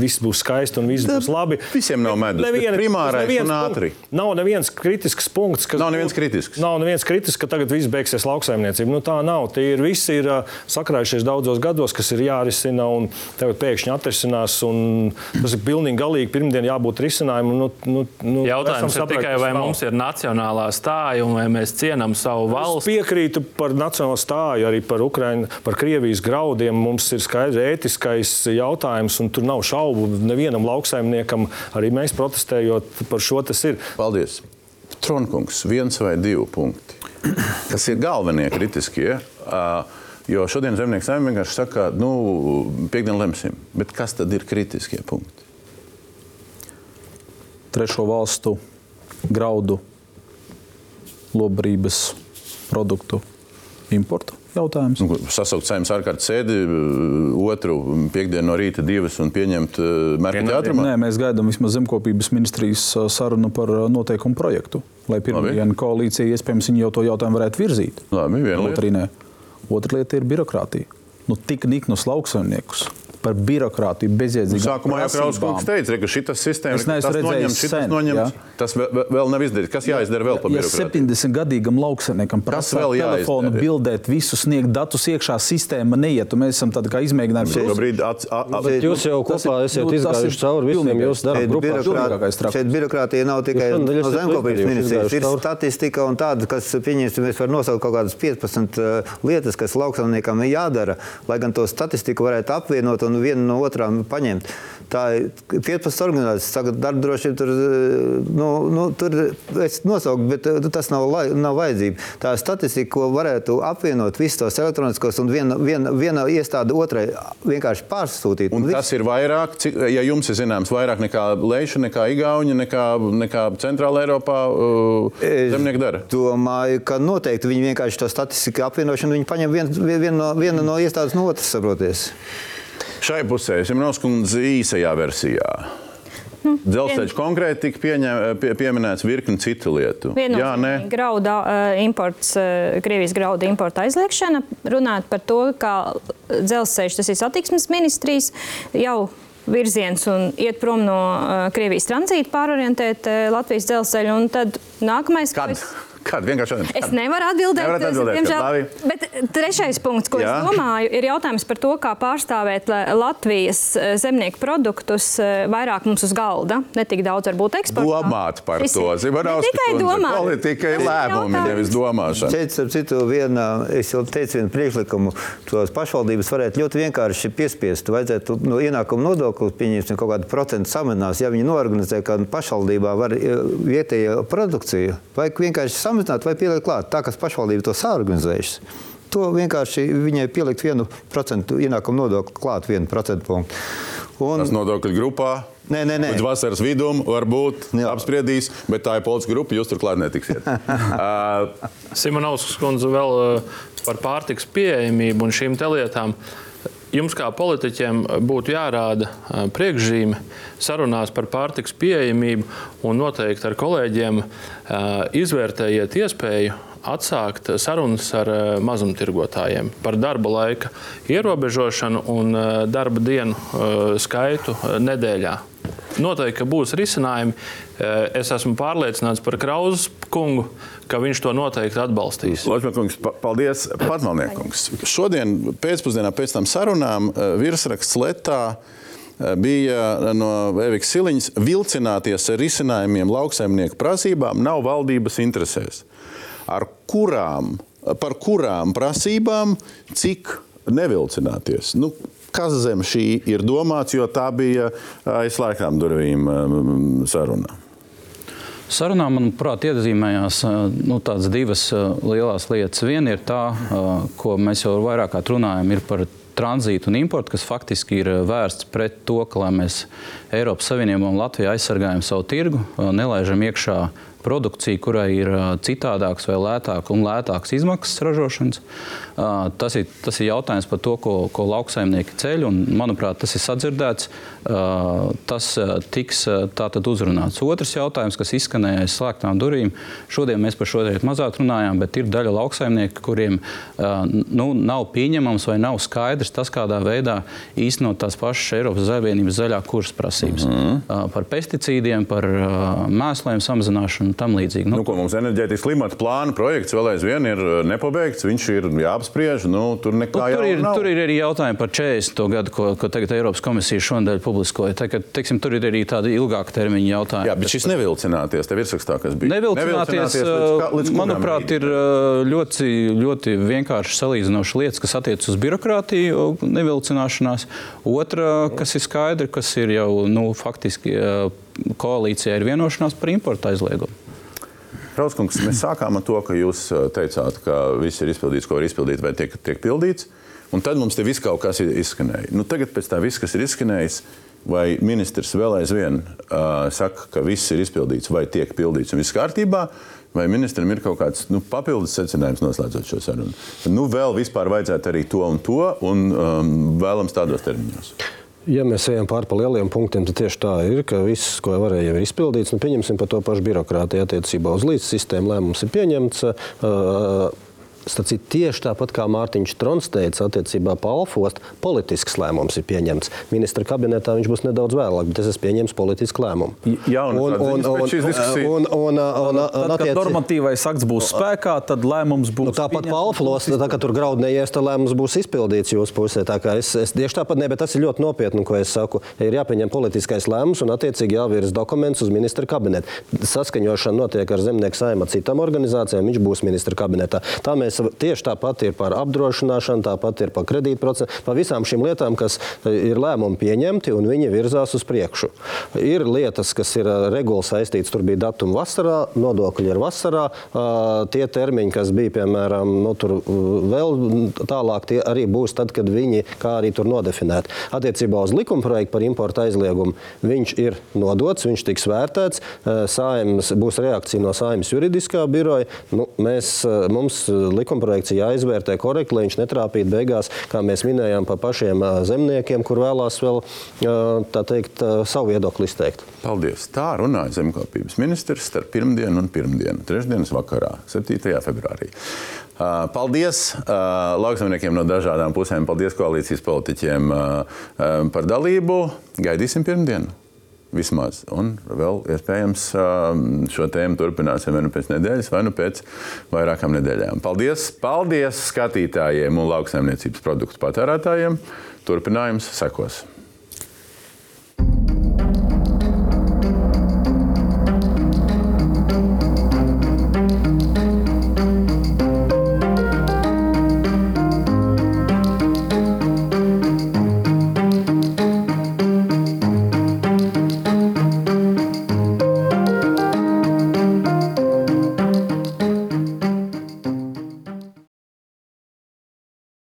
viss būs skaisti un viss būs labi. Visiem nav medus, Neviena- primārais un ātri. punkts- Nav neviens kritisks punkts, kas Nav neviens kritisks. Nav neviens kritisks, ka tagad viss beigsies lauksaimniecība. Nu, tā nav. Tie ir visi ir sakrājušies daudzos gados, kas ir jārisina un tagad pēkšņi atrisinās. un Tas ir pilnīgi galīgi. Pirmdien jābūt risinājumam. Nu, nu, nu, Jautājums ir tikai, vai nav. mums ir nacionālā stāja un vai mēs cienām savu Es valsti. piekrītu par nacionālo stāju, arī par Ukraiņu, par Krievijas graudiem. Mums ir skaidrs ētiskais jautājums, un tur nav šaubu nevienam lauksaimniekam. Arī mēs protestējot par šo tas ir. Paldies. Tronkungs, viens vai divi punkti. Kas ir galvenie kritiskie? Uh, Jo šodien zemnieks saimnieks vienkārši saka, nu, piekdien lemsim. Bet kas tad ir kritiskie punkti? Trešo valstu graudu, lobarības produktu importu jautājums. Nu, Sasaukt saimnes ārkārtas sēdi, uh, otru piekdienu no rīta divas un pieņemt mērķa ātrumā. Nē, mēs gaidām vismaz zemkopības ministrijas ā, sarunu par noteikumu projektu, lai pirmdienu koalīcija iespējams jau to jautājumu varētu virzīt. Labi, viena lieta. Otra lieta ir birokrātija. Nu, tik niknus lauksaimniekus par birokrātiju, bezjēdzīgu. Sākumā jau Krauskungs teica, ka šis sistēma neesmu tas noņemts, šitas sen, noņemts. jā. Tas vēl, vēl nav izdarīts. Kas jāizdara vēl par Ja birokrātiju? 70-gadīgam lauksaimniekam prasa vēl telefonu, bildēt, visu sniegt datus iekšā sistēma neiet. un Mēs esam tādi kā izmēģinājumi. Šobrīd jūs jau kopā ir- esat nu, tas izgājuši ir cauri visiem jūsu darba Šeit birokrātija nav tikai no esat zemkopības ministrijas. Ir statistika un tāda, kas, pieņemsim, mēs varam nosaukt kaut kādas 15 uh, lietas, kas lauksaimniekam ir jādara, lai gan to statistiku varētu apvienot un vienu no otrām paņemt. Tā ir 15 organizācijas, tagad darba vien tur, uh, nu, nu, tur es nosaucu, bet uh, tas nav, lai, nav vajadzība. Tā statistika, ko varētu apvienot visus tos elektroniskos un viena, viena, viena iestāde otrai vienkārši pārsūtīt. Un viss- tas ir vairāk, cik, ja jums ir zināms, vairāk nekā Leiša, nekā Igaunija, nekā, nekā Centrāla Eiropā uh, zemnieki dara. Domāju, ka noteikti viņi vienkārši to statistiku apvienošanu viņi paņem vienu vien no, vienu no iestādes no otras, saproties. Šai pusē Simonovskundze īsajā versijā. Dzelzceļš konkrēti tika pieņem, pie, pieminēts virkni citu lietu. Jā, nē. Grauda uh, imports, uh, Krievijas grauda importa aizliekšana. Runāt par to, kā dzelzceļš, tas ir satiksmes ministrijas, jau virziens un iet prom no uh, Krievijas tranzīta, pārorientēt Latvijas dzelzceļu. Un tad nākamais, ko Kad? es- Kad? Vienkārši šodien. Es nevaru atbildēt, Nevarat atbildēt, diemžēl. labi. Bet trešais punkts, ko Jā. Es domāju, ir jautājums par to, kā pārstāvēt la- Latvijas eh, zemnieku produktus eh, vairāk mums uz galda. Ne tik daudz varbūt eksportā. Domāt par Šis to. Zimanovska tikai domāt. Politika ir lēmumi, nevis domāšana. Šeit, starp citu, viena, es jau teicu, vienu priekšlikumu, tos pašvaldības varētu ļoti vienkārši piespiest. Vajadzētu no ienākuma nodokļu pieņemt kaut kādu procentu samazinās. Ja viņi norganizē, ka pašvaldībā var eh, vietējo produkciju, vajag vienkārši samazināt vai pielikt klāt, tā kā pašvaldība to sāorganizējušas. To vienkārši viņai pielikt vienu procentu ienākuma nodokli klāt, vienu procentu punktu. Un, Tas nodokļu grupā. Nē, nē, nē. Līdz vasaras vidum varbūt Jā. apspriedīs, bet tā ir politiska grupa, jūs turklāt netiksiet. uh, Simonovskis kundze vēl eh, par pārtiks pieejamību un šīm lietām. Jums kā politiķiem būtu jārāda priekšzīme sarunās par pārtiks pieejamību un noteikti ar kolēģiem izvērtējiet iespēju atsākt sarunas ar mazumtirgotājiem par darba laika ierobežošanu un darba dienu skaitu nedēļā. Noteikti, būs risinājumi. Es esmu pārliecināts par Krauzes kungu, ka viņš to noteikti atbalstīs. Ločmakungs, pa- paldies, Patmalniekungs. Šodien pēcpusdienā pēc tam sarunām eh, virsraksts Letā eh, bija no Evikas Siliņas vilcināties ar risinājumiem lauksaimnieku prasībām nav valdības interesēs. Ar kurām, par kurām prasībām, cik nevilcināties? Nu, kas zem šī ir domāts, jo tā bija aizslēgtām durvīm eh, saruna? Sarunā, manuprāt, iezīmējās nu, divas lielas lietas. Viena ir tā, ko mēs jau vairāk runājam, ir par tranzītu un importu, kas faktiski ir vērsts pret to, ka mēs Eiropas Savienībā un Latvijā aizsargājam savu tirgu, nelaižam iekšā produkcija, kurai ir citādākas vai lētākas un lētākas izmaksas ražošanas. Tas ir, tas ir jautājums par to, ko, ko lauksaimnieki ceļ. Un, manuprāt, tas ir sadzirdēts. Tas tiks tātad uzrunāts. Otrs jautājums, kas izskanēja aiz slēgtām durvīm, šodien mēs par šo lietu mazāk runājām, bet ir daļa lauksaimnieku, kuriem nu, nav pieņemams vai nav skaidrs tas, kādā veidā īstenot tās pašas Eiropas Savienības zaļā kursa prasības. Mm -hmm. Par pesticīdiem, par mēsliem samazināšanu un tam līdzīgi. Nu, nu, ko mums enerģētikas klimata plāna projekts vēl aizvien ir nepabeigts, viņš ir jāapspriež. Nu, tur, nu, tur, ir, nav. tur ir arī jautājumi par 40. gadu, ko, ko tagad Eiropas komisija šonadēļ publiskoja. Tagad, teiksim, tur ir arī tādi ilgāka termiņa jautājumi. Jā, bet šis nevilcināties, tev ir sakstā, kas bija. Nevilcināties, nevilcināties līdz, kā, līdz manuprāt, ir ļoti, ļoti vienkārši salīdzinoši lietas, kas attiec uz birokrātiju, nevilcināšanās. Otra, kas ir skaidra, kas ir jau nu, faktiski koalīcijā ir vienošanās par importu aizliegumu. Rauskungs, mēs sākām ar to, ka jūs teicāt, ka viss ir izpildīts, ko var izpildīt, vai tiek, tiek pildīts. Un tad mums te viss kaut kas izskanēja. Nu, tagad, pēc tam viss, kas ir izskanējis, vai ministrs vēl aizvien uh, saka, ka viss ir izpildīts vai tiek pildīts un viss kārtībā, vai ministram ir kaut kāds nu, papildus secinājums noslēdzot šo sarunu. Nu, vēl vispār vajadzētu arī to un to, un um, vēlams tādos termiņos. Ja mēs ejam pāri pa lieliem punktiem, tad tieši tā ir, ka viss, ko varēja, ir izpildīts. Nu, pieņemsim par to pašu birokrātiju attiecībā uz līdz sistēmu lēmums ir pieņemts. Uh, Stacīt, tieši tāpat kā Mārtiņš Trons teica, attiecībā par Alfostu, politisks lēmums ir pieņemts. Ministra kabinetā viņš būs nedaudz vēlāk, bet es esmu pieņēmis politisku lēmumu. Jā, un, un, un, un, un, un, kad normatīvais akts būs spēkā, tad lēmums būs. Nu, tāpat par Alfostu, tā kā tur graudu neies, tad lēmums būs izpildīts jūsu pusē. Tā kā es, es tieši tāpat ne, bet tas ir ļoti nopietni, ko es saku. Ir jāpieņem politiskais lēmums un attiecīgi jāvirza dokuments uz ministra kabinetu. Saskaņošana notiek ar zemnieku saimā citām organizācijām, viņš būs ministra kabinetā. Tā mēs tieši tāpat ir par apdrošināšanu, tāpat ir par kredītprocesu, par visām šīm lietām, kas e, ir lēmumi pieņemti un viņi virzās uz priekšu. Ir lietas, kas ir e, regula saistītas, tur bija datuma vasarā, nodokļi ir vasarā, tie termiņi, kas bija piemēram nu, tur vēl tālāk, tie arī būs tad, kad viņi kā arī tur nodefinēti. Attiecībā uz likumprojektu par importu aizliegumu viņš ir nodots, viņš tiks vērtēts, saimas, būs reakcija no saimnes juridiskā biroja. Nu, mēs, mums likumprojekts jāizvērtē korekti, lai viņš netrāpītu beigās, kā mēs minējām, pa pašiem zemniekiem, kur vēlās vēl teikt, savu viedokli izteikt. Paldies! Tā runāja zemkopības ministrs starp pirmdienu un pirmdienu, trešdienas vakarā, 7. februārī. Paldies lauksaimniekiem no dažādām pusēm, paldies koalīcijas politiķiem par dalību. Gaidīsim pirmdienu! vismaz. Un vēl iespējams um, šo tēmu turpināsim vai nu pēc nedēļas, vai nu pēc vairākām nedēļām. Paldies, paldies skatītājiem un lauksaimniecības produktu patērētājiem. Turpinājums sekos. thank you